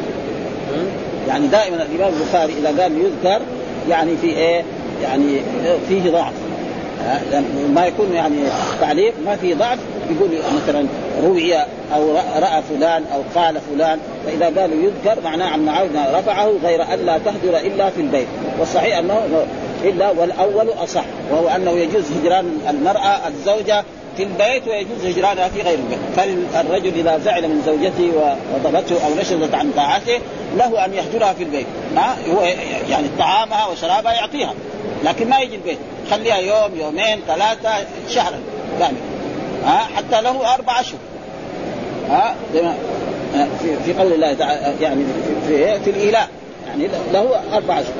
يعني دائما الإمام البخاري إذا قال يذكر يعني في إيه؟ يعني فيه ضعف. ما يكون يعني تعليق ما في ضعف يقول مثلا روي أو رأى فلان أو قال فلان فإذا قالوا يذكر معناه عن معاوية رفعه غير أن لا تهجر إلا في البيت. والصحيح أنه إلا والأول أصح وهو أنه يجوز هجران المرأة الزوجة في البيت ويجوز هجرانها في غير البيت. فالرجل إذا زعل من زوجته وضبته أو نشزت عن طاعته له أن يهجرها في البيت. ها هو يعني طعامها وشرابها يعطيها لكن ما يجي البيت. خليها يوم يومين ثلاثة شهرا يعني ها حتى له أربع أشهر. ها في في قول الله تعالى يعني في في, الايلاء يعني له أربع أشهر.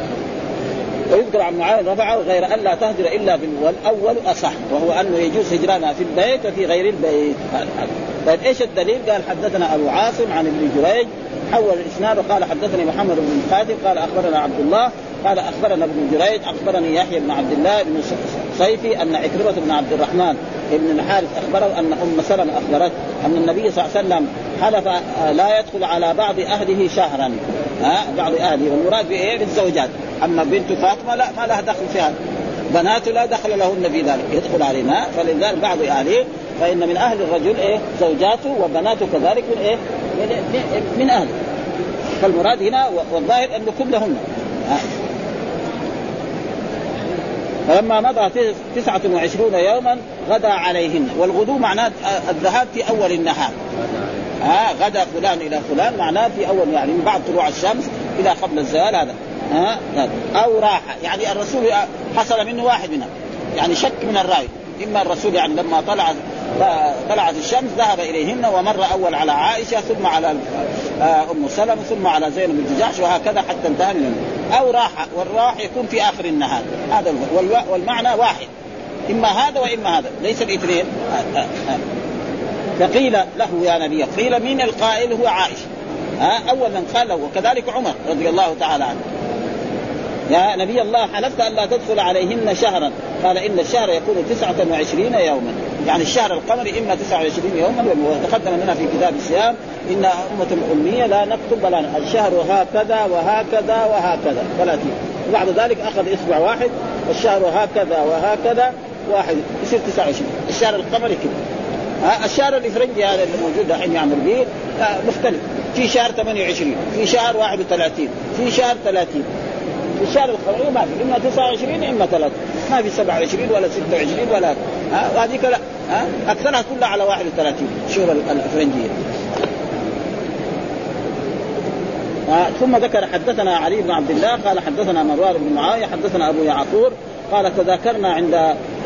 ويذكر عن معاذ رفعه غير أن لا تهجر إلا في والاول أصح وهو انه يجوز هجرانها في البيت وفي غير البيت. طيب إيش الدليل؟ قال حدثنا أبو عاصم عن ابن جريج حول الإسناد وقال حدثني محمد بن القاسم قال أخبرنا عبد الله قال أخبرنا ابن جريج أخبرني يحيى بن عبد الله بن صيفي أن عكرمة بن عبد الرحمن بن الحارث أخبره أن أم سلمة اخبرت أن النبي صلى الله عليه وسلم حلف لا يدخل على بعض أهله شهرا. ها بعض أهله. والمراد بإيه؟ بالزوجات. أما بنت فاطمة لا ما لها دخل في هذا بناته لا دخل لهن في ذلك. يدخل علينا فلذلك بعض أهله فإن من أهل الرجل إيه؟ زوجاته وبناته كذلك من إيه؟ من, من أهله. فالمراد هنا والظاهر انه كلهن. فلما مضى تسعة وعشرون يوما غدا عليهن. والغدو معناه الذهاب في أول النهار. ها غدا فلان إلى فلان معناه في أول يعني من بعد طلوع الشمس إلى قبل الزوال هذا. ها أو راح يعني الرسول حصل منه واحد منها يعني شك من الراوي إما الرسول يعني لما طلعت طلعت الشمس ذهب إليهن ومر أول على عائشة ثم على آه، أم سلمة ثم على زينب بن جحش وهكذا حتى انتهى من أو راح والراح يكون في آخر النهار. هذا والمعنى واحد. إما هذا وإما هذا. ليس الاثنين. فقيل له يا نبي قيل مين القائل؟ هو عائشة. ها أول من قال له وكذلك عمر رضي الله تعالى عنه. يا نبي الله حلفت أن لا تدخل عليهن شهرا. قال إن الشهر يكون تسعة وعشرين يوما. يعني الشهر القمري تسعة وعشرين يوما وتقدم لنا في كتاب الصيام إن أمة أمية لا نكتب ولا الشهر هكذا وهكذا وهكذا. ثلاثين وبعد ذلك أخذ إصبع واحد الشهر هكذا وهكذا واحد. يصير 29 الشهر القمري كذا الشهر الافرنجي هذا اللي موجود الحين يعمل به مختلف. في شهر 28 في شهر 31 في شهر 30 في الشهر القمري ما في إما 29 إما 30 ما في 27 ولا 26 ولا ها؟ وهذيك لا ها؟ أكثرها كلها على 31 شهور الافرنجيه ثم ذكر حدثنا علي بن عبد الله قال حدثنا مروان بن معاوية حدثنا أبو يعقور قال تذاكرنا عند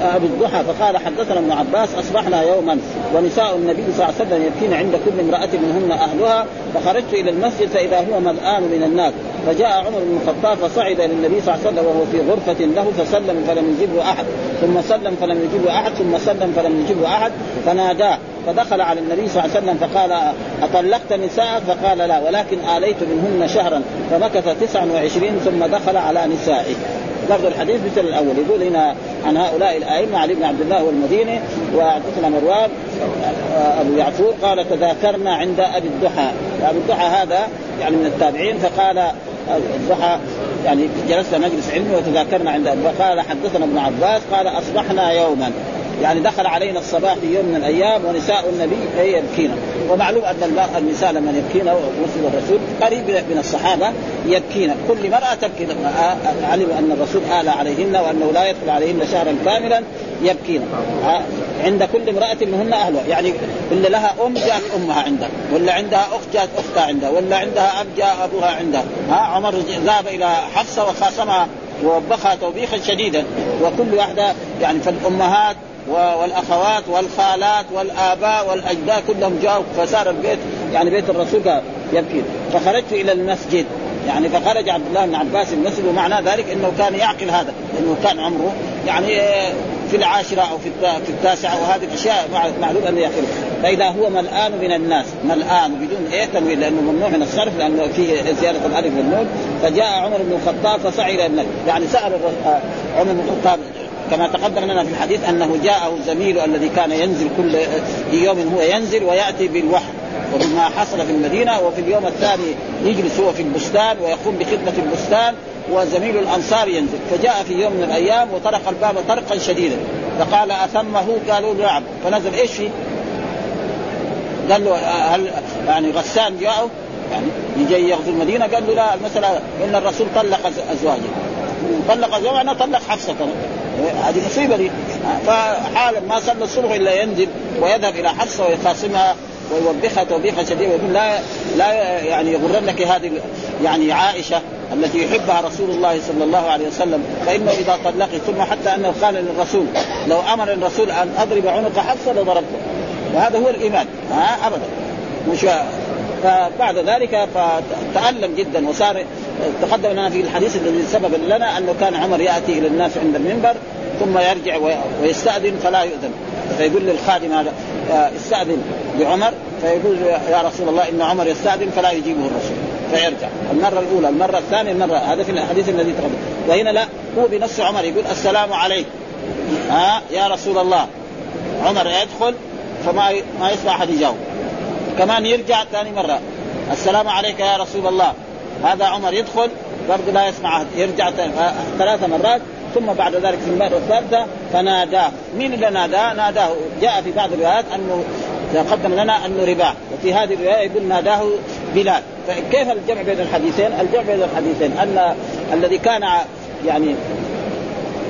ابي الضحى فقال حدثنا ابن عباس أصبحنا يوما ونساء النبي صلى الله عليه وسلم يبكين عند كل امرأة منهن أهلها فخرجت إلى المسجد فإذا هو ملآن من الناس. فجاء عمر بن الخطاب فصعد إلى النبي صلى الله عليه وسلم وهو في غرفة له فسلم فلم يجبه أحد. ثم سلم فلم يجبه أحد ثم سلم فلم يجبه أحد فناداه فدخل على النبي صلى الله عليه وسلم فقال أطلقت نساءك؟ فقال لا ولكن آليت منهن شهرا. فمكث تسعا وعشرين ثم دخل على نسائه. لفظ الحديث مثل الأول يقول هنا عن هؤلاء الأئمة علي بن عبد الله والمديني وحدثنا مروان أبو يعفور قال تذاكرنا عند أبي الضحى. ابي الضحى هذا يعني من التابعين فقال الضحى يعني جلسنا مجلس علمي وتذاكرنا عند قال حدثنا ابن عباس. قال أصبحنا يوما. يعني دخل علينا الصباح في يوم من الأيام ونساء النبي يبكين ومعلوم أن النساء لما يبكين الرسول قريب من الصحابة يبكين كل مرأة تبكي. علم أن الرسول آل عليهن وأنه لا يدخل عليهن شهرا كاملا يبكين عند كل امرأة منهن اهلها يعني اللي لها أم جاءت أمها عندها ولا عندها أخت جاءت أختها عندها ولا عندها أب جاء أبوها عندها. ها؟ عمر ذهب إلى حفصة وخاصمها ووبخها توبيخا شديدا. وكل واحدة يعني فالأمهات والأخوات والخالات والآباء والأجداد كلهم جاءوا فصار البيت يعني بيت الرسول يبكي. فخرجت إلى المسجد. يعني فخرج عبد الله بن عباس المسجد ومعنى ذلك إنه كان يعقل هذا إنه كان عمره يعني في العاشرة أو في التاسعة وهذه الأشياء معلوم أنه يعقل. فإذا هو ملآن من الناس. ملآن بدون إيه؟ تنوين لأنه ممنوع من الصرف لأنه فيه زيادة الألف والنون. فجاء عمر بن الخطاب فصعد إلى النبي. يعني سأل عمر بن الخطاب كما تقدم لنا في الحديث أنه جاءه زميله الذي كان ينزل كل يوم هو ينزل ويأتي بالوحي وبما حصل في المدينة وفي اليوم الثاني يجلس هو في البستان ويقوم بخدمة البستان وزميل الأنصار ينزل. فجاء في يوم من الأيام وطرق الباب طرقا شديدا. فقال أثمه؟ قالوا نعم. فنزل إيش فيه؟ قال له هل يعني غسان جاءه؟ يعني يجي يغزو المدينة؟ قال له لا المسألة إن الرسول طلق أزواجه. طلق ازواجه طلق حفصة. كمان هذه مصيبة دي فحالا ما صلى الصبح إلا ينزل ويذهب إلى حفصة ويخاصمها ويوبخها توبيخا شديدا ويقول لا لا يعني يغرنك هذه يعني عائشة التي يحبها رسول الله صلى الله عليه وسلم فإنه إذا طلقت ثم حتى أنه قال للرسول لو أمر الرسول أن أضرب عنق حفصة لضربته. وهذا هو الإيمان. ها ابدا. مش فبعد ذلك فتألم جدا وصار تقدم لنا في الحديث الذي سبب لنا أنه كان عمر يأتي إلى الناس عند المنبر ثم يرجع ويستأذن فلا يؤذن. فيقول للخادم هذا استأذن لعمر فيقول يا رسول الله إن عمر يستأذن فلا يجيبه الرسول. فيرجع. المرة الأولى المرة الثانية المرة هذا في الحديث الذي تقدم. وهنا لا هو بنفس عمر يقول السلام عليك. ها يا رسول الله. عمر يدخل فما ما يسمع أحد يجاوب. كمان يرجع ثاني مرة. السلام عليك يا رسول الله. هذا عمر يدخل برضه لا يسمع يرجع ثلاث مرات ثم بعد ذلك في المرة الثالثة فناداه مين اللي ناداه؟ ناداه جاء في بعض الروايات أنه قدم لنا أنه رباح وفي هذه الرواية يقول ناداه بلال فكيف الجمع بين الحديثين؟ الجمع بين الحديثين أن الذي كان يعني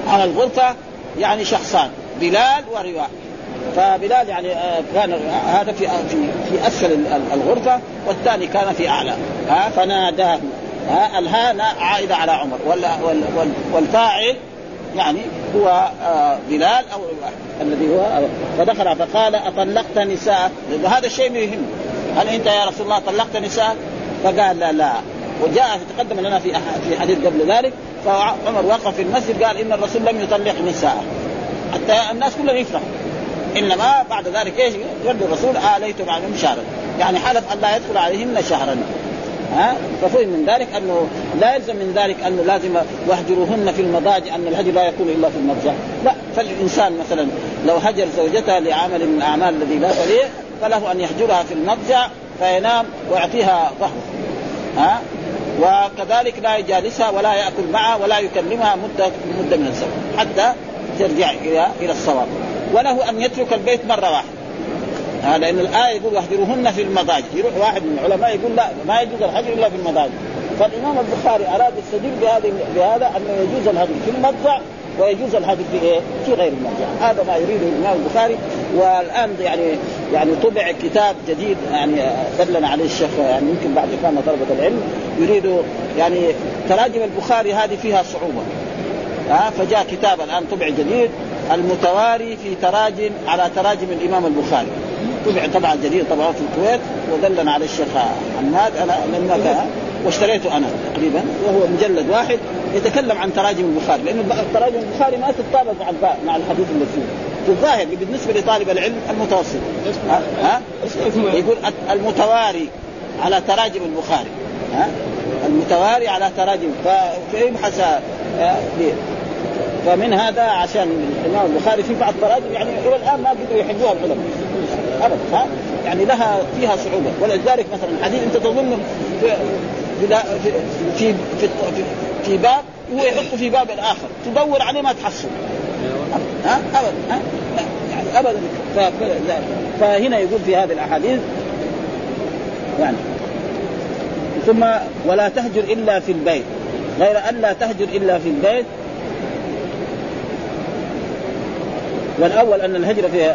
على الغرفة يعني شخصان بلال ورواح فبلال يعني كان هذا في في في أسفل الغرفة والثاني كان في أعلى. ها فناداه. ها الهاء عائده على عمر. والفاعل يعني هو بلال أو الذي هو فدخل فقال أطلقت نساء وهذا الشيء يهم. هل أنت يا رسول الله طلقت نساء؟ فقال لا لا. وجاء تقدم لنا في في حديث قبل ذلك فعمر وقف في المسجد قال إن الرسول لم يطلق نساء. حتى الناس كلهم يفرحوا. إنما بعد ذلك إيش؟ يرد الرسول آليتم عليهم شهرا. يعني حلف أن لا يدخل عليهن شهرا. ها؟ ففهم من ذلك أنه لا يلزم من ذلك انه لازم واهجروهن في المضاجع أن الهجر لا يكون إلا في المضجع. لا فالإنسان مثلا لو هجر زوجته لعمل من الاعمال الذي لا تليق فله أن يهجرها في المضجع فينام ويعطيها ظهره ها؟ وكذلك لا يجالسها ولا يأكل معها ولا يكلمها مدة مدة من الزمن حتى ترجع إلى إلى الصواب. وله أن يترك البيت مرة واحدة. هذا لأن الآية يقول واهجروهن في المضاجع. يروح واحد من العلماء يقول لا ما يجوز الهجر إلا في المضاجع. فالإمام البخاري أراد يستدل بهذه بهذا أنه يجوز الهجر في المضجع ويجوز الهجر في إيه؟ في غير المضجع، هذا ما يريده الإمام البخاري. والآن يعني يعني طبع كتاب جديد يعني دلنا عليه الشيخ يعني يمكن بعد اخواننا طلبة العلم يريدوا يعني تراجم البخاري هذه فيها صعوبة. ها فجاء كتاب الآن طبع جديد. المتواري في تراجم على تراجم الإمام البخاري. طبع طبعا جديد طبعا في الكويت ودلنا على الشيخ حماد أنا لما واشتريته أنا تقريبا وهو مجلد واحد يتكلم عن تراجم البخاري لأنه تراجم البخاري ما تتطابق مع مع الحديث المسلم في الظاهر بالنسبة لطالب العلم المتوسط. ها, ها؟ يقول المتواري على تراجم البخاري. ها؟ المتواري على تراجم. فيبحث فمن هذا عشان الإمام البخاري في بعض تراجم يعني إلى الآن ما قدروا يحبوها العلماء. ابدا ها؟ يعني لها فيها صعوبة. ولذلك مثلا حديث أنت تظن في في في, في, في باب هو يحطه في باب اخر تدور عليه ما تحصل. ها؟ ابدا ها؟ يعني ابدا. فهنا يقول في هذه الأحاديث يعني ثم ولا تهجر إلا في البيت. غير أن لا تهجر إلا في البيت والأول أن الهجرة في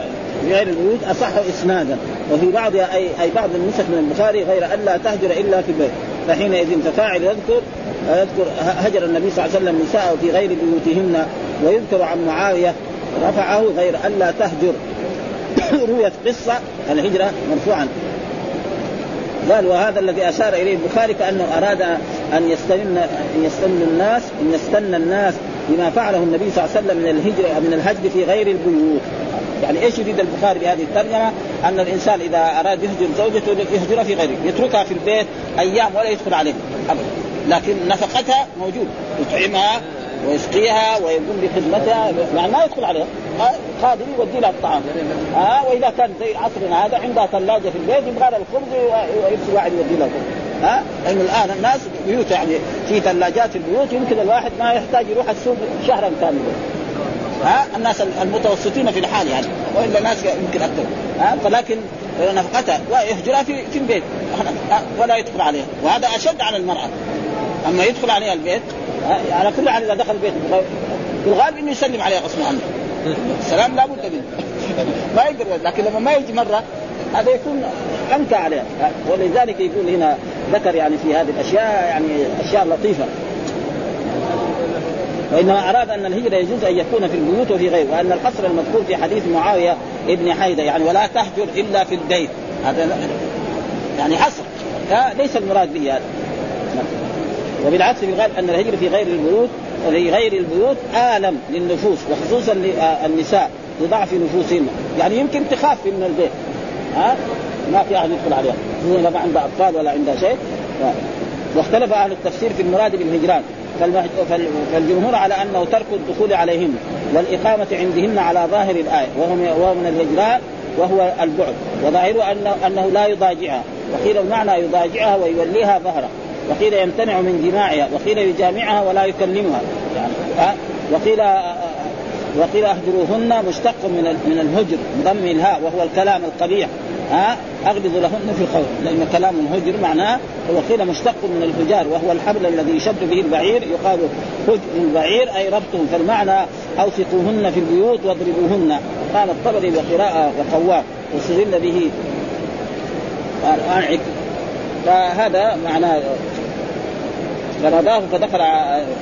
غير البيوت أصح إسنادا وفي بعضها اي أي بعض النسخ من البخاري غير أن لا تهجر إلا في البيت فحينئذ ففاعل يذكر يذكر هجر النبي صلى الله عليه وسلم نساءه في غير بيوتهن ويذكر عن معاوية رفعه غير أن لا تهجر. رويت قصة الهجرة مرفوعا. قال وهذا الذي أشار إليه البخاري كأنه أراد أن يستن ان يستن الناس ان يستن الناس بما فعله النبي صلى الله عليه وسلم من الهجره من الهجر في غير البيوت. يعني إيش يريد البخاري بهذه الترجمة؟ أن الإنسان إذا أراد يهجر زوجته يهجرها في غيره، يتركها في البيت أيام ولا يدخل عليها ابدا، لكن نفقتها موجود، يطعمها ويسقيها ويقوم بخدمتها يعني ما يدخل عليها. خادم يودي لها الطعام. آه وإذا كان زي عصرنا هذا عندها ثلاجة في البيت يبغى لها الخبز ويرسل واحد يودي لها الخبز. ها؟ لأنه الآن الناس بيوت يعني في ثلاجات البيوت يمكن الواحد ما يحتاج يروح السوق شهرا كاملا. ها؟ الناس المتوسطين في الحال يعني وإلا ناس يمكن أكثر. ها؟ فلكن نفقتها ويهجرها في في البيت. ولا يدخل عليها. وهذا أشد على المرأة. أما يدخل عليها البيت على كل حال إذا دخل البيت في الغالب إنه يسلم عليها غصب عنه. السلام لابد منه. ما يقدر لكن لما ما يجي مرة هذا يكون أنكى عليها. ولذلك يقول هنا ذكر يعني في هذه الأشياء يعني أشياء لطيفة. وإنما أراد أن الهجرة يجوز أن يكون في البيوت وفي غيره وأن الحصر المذكور في حديث معاوية ابن حيده يعني ولا تهجر إلا في البيت هذا يعني حصر. ليس المراد به هذا. وبالعكس بالغالب أن الهجره في غير البيوت في غير البيوت آلم للنفوس وخصوصا للنساء لضعف نفوسهن. يعني يمكن تخاف من البيت. ها؟ ما في أحد يدخل عليها. خصوصا ما عندها أطفال ولا عندها شيء. واختلف أهل التفسير في المراد بالهجران. فالجمهور على أنه ترك الدخول عليهن والإقامة عندهن على ظاهر الآية. وهو وهو من الهجران وهو البعد. وظاهره انه أنه لا يضاجعها. وقيل المعنى يضاجعها ويوليها ظهره. وقيل يمتنع من جماعها. وقيل يجامعها ولا يكلمها. يعني وقيل وقيل اهجروهن مشتق من من الهجر ضم الهاء وهو الكلام القبيح. ها اغلظ لهن في القول لأن كلام الهجر معناه وقيل مشتق من الهجار وهو الحبل الذي يشد به البعير يقال هجر البعير أي ربطهم فالمعنى أوثقوهن في البيوت واضربوهن. قال الطبري وقراءه وقوام واستدل به. فهذا معناه فناداه فدخل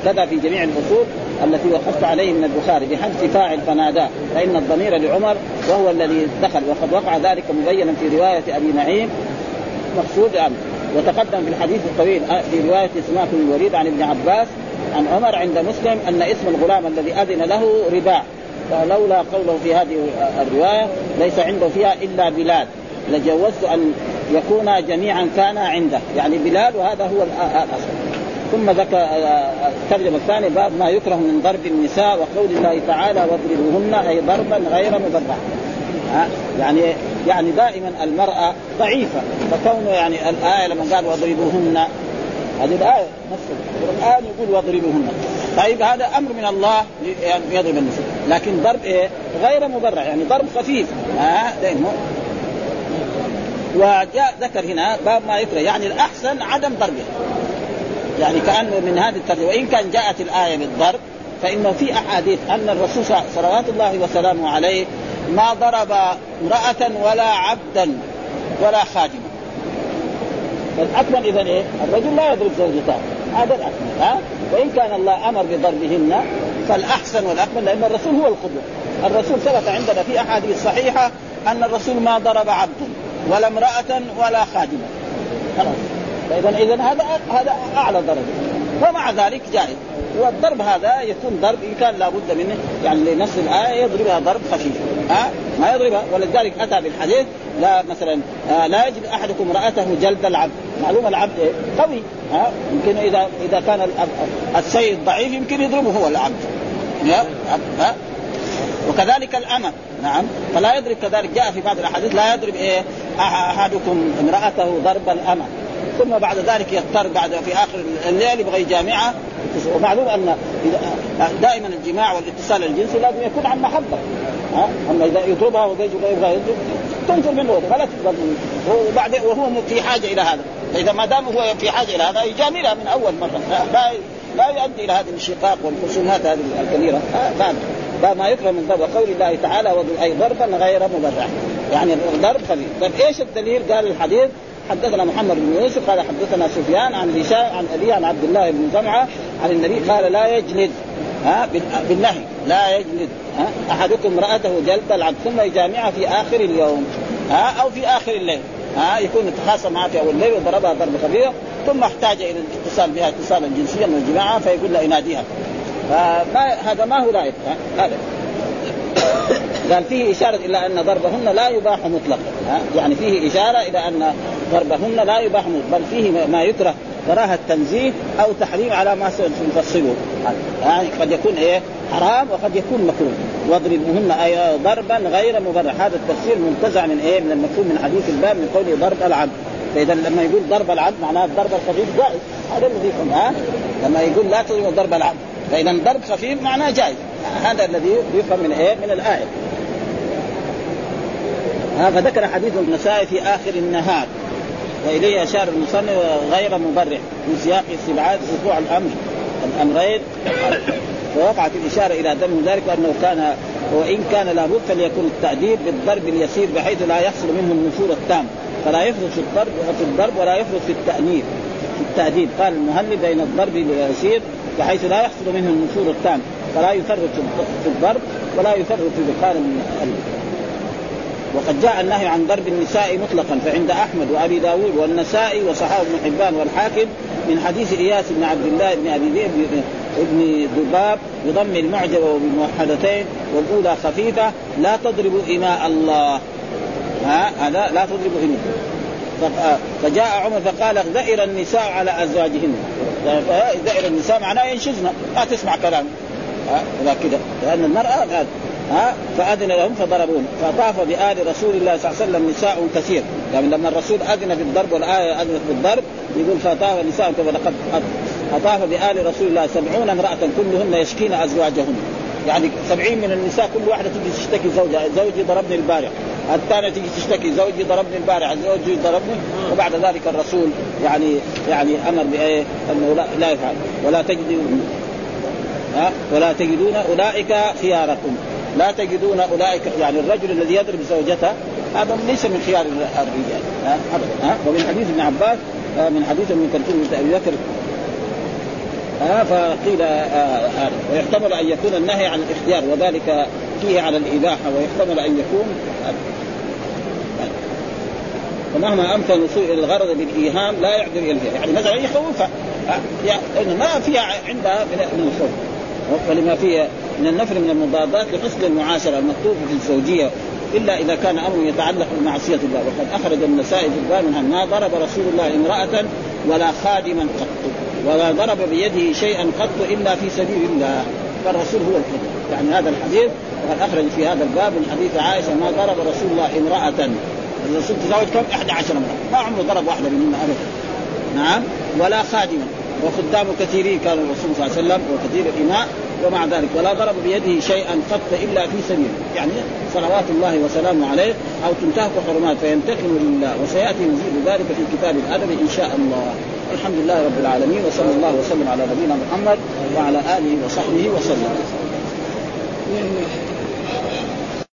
كذا في جميع الأصول التي وقفت عليه من البخاري بحذف فاعل فناداه فإن الضمير لعمر وهو الذي دخل وقد وقع ذلك مبينا في رواية أبي نعيم مقصود عنه وتقدم في الحديث الطويل آه، في رواية اسماك بن الوليد عن ابن عباس عن عمر عند مسلم أن اسم الغلام الذي أذن له رباع. فلولا قوله في هذه الرواية ليس عنده فيها إلا بلاد لجوزت أن يكونا جميعا كانا عنده. يعني بلال وهذا هو الأصل. ثم ذكر الترجمة الثانية باب ما يكره من ضرب النساء وقول الله تعالى واضربوهن أي ضربا غير مبرح يعني يعني دائما المرأة ضعيفة. فكونه يعني الآية لما قال واضربوهن هذه الآية نفس القرآن يقول واضربوهن طيب هذا أمر من الله يعني يضرب النساء. لكن ضرب إيه؟ غير مبرح يعني ضرب خفيف. ها دائما وجاء ذكر هنا باب ما يكره يعني الأحسن عدم ضربها يعني كانه من هذه الترجمة وإن كان جاءت الآية بالضرب فإنه في أحاديث أن الرسول صلوات الله وسلامه عليه ما ضرب امرأة ولا عبدا ولا خادما. فالاكمل اذا إيه؟ الرجل لا يضرب زوجته. هذا الاكمل ها؟ وإن كان الله أمر بضربهن فالأحسن والأكمل لأن الرسول هو القدوة. الرسول ثبت عندنا في أحاديث صحيحة أن الرسول ما ضرب عبدا ولا امرأة ولا خادما. خلاص. فاذا إذا هذا هذا أعلى درجة. ومع ذلك جائز. والضرب هذا يكون ضرب إن كان لابد منه. يعني لنفس الآية يضربها ضرب خفيف. ها؟ ما يضربها. ولذلك أتى بالحديث لا مثلا آه لا يجد أحدكم امرأته جلد العبد. معلوم العبد إيه؟ قوي. ها؟ يمكن اذا إذا كان السيد ضعيف يمكن يضربه هو العبد. ها؟ وكذلك الأمة. نعم. فلا يضرب كذلك. جاء في بعض الأحاديث لا يضرب إيه أحدكم امرأته ضرب الأمة. ثم بعد ذلك يضطر بعد في آخر الليل يبغى يجامعها ومعلوم أن دائما الجماع والاتصال الجنسي لازم يكون عن محبة. ها؟ أما إذا يطلبها ويبغى يبغى تنفر منه فلا تقبل وبعدين وهو في حاجة إلى هذا. فإذا ما دام هو في حاجة إلى هذا يجاملها من أول مرة. لا لا يؤدي إلى هذه الانشقاق والخصومات هذه الكبيرة. ما يكره من ضرب. قول الله تعالى اي ضربا غير مبرح. يعني ضرب خفيف. طيب إيش الدليل؟ قال الحديث حدثنا محمد بن يوسف قال حدثنا سفيان عن هشام عن ابي عن عبد الله بن جمعه عن النبي قال لا يجلد. ها بالنهي لا يجلد. ها أحدكم امرأته جلد العبد ثم يجامعها في آخر اليوم. ها أو في آخر الليل. ها يكون يتخاصم معها في أول الليل وضربها ضرب خفيف ثم احتاج إلى الاتصال بها اتصالا جنسيا والجماعه فيقول له يناديها. فما هذا ما هو لائق هذا. قال فيه إشارة إلى أن ضربهن لا يباح مطلقا. يعني فيه إشارة إلى أن ضربهن لا يباح مطلقا بل فيه ما يكره كراهة تنزيه أو تحريم على ما سنفصله. يعني قد يكون إيه؟ حرام وقد يكون مكروه. واضربهن أي ضربا غير مبرح هذا التفسير منتزع من إيه؟ من المفهوم من حديث الباب من قوله ضرب العبد. فإذا لما يقول ضرب العبد معناه الضرب الخفيف جائز. هذا الذي ها؟ لما يقول لا تضربوا ضرب العبد. فإذا ضرب خفيف معناه جائز. هذا الذي يفهم من إيه؟ من الآية. هذا ذكر حديث النسائي في آخر النهار وإليه أشار المصنف غير مبرح من سياق استبعاد وقوع الأمر الأمرين. ووقعت الإشارة إلى دم ذلك وأنه كان وإن كان لابد فليكون التأديب بالضرب اليسير بحيث لا يحصل منه النفور التام. فلا يفرط في الضرب في الضرب ولا يفرط في التأنيب في التأديب. قال المهلب بين الضرب اليسير بحيث لا يحصل منه النفور التام. فلا يفرط في الضرب ولا يفرط في قال وقد جاء النهي عن ضرب النساء مطلقا فعند أحمد وأبي داود والنسائي وصحابه بن حبان والحاكم من حديث إياس بن عبد الله بن أبي ذئب ابن دباب بضم المعجبه وبالموحدتين والأولى خفيفة لا تضربوا إماء الله. ها؟ هذا لا تضربوا إماء. فجاء عمر فقال ذئر النساء على أزواجهن. ذئر النساء معناه ينشزن ما تسمع كلام ها؟ كذا لأن المرأة هذا ها؟ فأذن لهم فضربون فطاف بآل رسول الله صلى الله عليه وسلم نساء كثير. يعني لما الرسول أذن في الضرب والآية أذنت بالضرب يقول فطاف نساء ولقد أطاف بآل رسول الله سبعون امرأة كلهن يشكين أزواجهن. يعني سبعين من النساء كل واحدة تجي تشتكي زوجها. زوجي ضربني البارح الثانية تجي تشتكي زوجي ضربني البارح زوجي ضربني. وبعد ذلك الرسول يعني يعني أمر بإيه؟ أنه لا, لا يفعل. ولا تجد ها ولا تجدون أولئك خياركم. لا تجدون أولئك يعني الرجل الذي يضرب زوجته هذا ليس من خيار الرجال ها ابدا ومن حديث ابن عباس من حديث ابن كلثوم أبي بكر ها فقيل هذا ويحتمل أن يكون النهي عن الاختيار وذلك فيه على الإباحة ويحتمل أن يكون ومهما أمكن إلى الغرض بالإيهام لا يعذر إلى يعني مثلا يخوفها يعني ما فيها عندها من الخوف. ولما فيه من النفر من المضادات لحسن المعاشرة المكتوبه في الزوجية إلا إذا كان أمر يتعلق بمعصية الله. وقد أخرج النسائي في الباب منها ما ضرب رسول الله امرأة ولا خادما قط ولا ضرب بيده شيئا قط إلا في سبيل الله. فالرسول هو الكذب يعني هذا الحديث وقد أخرج في هذا الباب من حديث عائشة ما ضرب رسول الله امرأة. الرسول تزوج كم؟ 11 امرأة. ما عمره ضرب واحدة منهن ابدا. نعم. ولا خادما. وخدام كثيرين كان الرسول صلى الله عليه وسلم وكثير الاماء ومع ذلك ولا ضرب بيده شيئا قط إلا في سبيله يعني صلوات الله وسلامه عليه أو تنتهك حرمات فينتقم لله وسيأتي مزيد ذلك في كتاب الأدب إن شاء الله. الحمد لله رب العالمين وصلى الله وسلم على نبينا محمد وعلى آله وصحبه وسلم.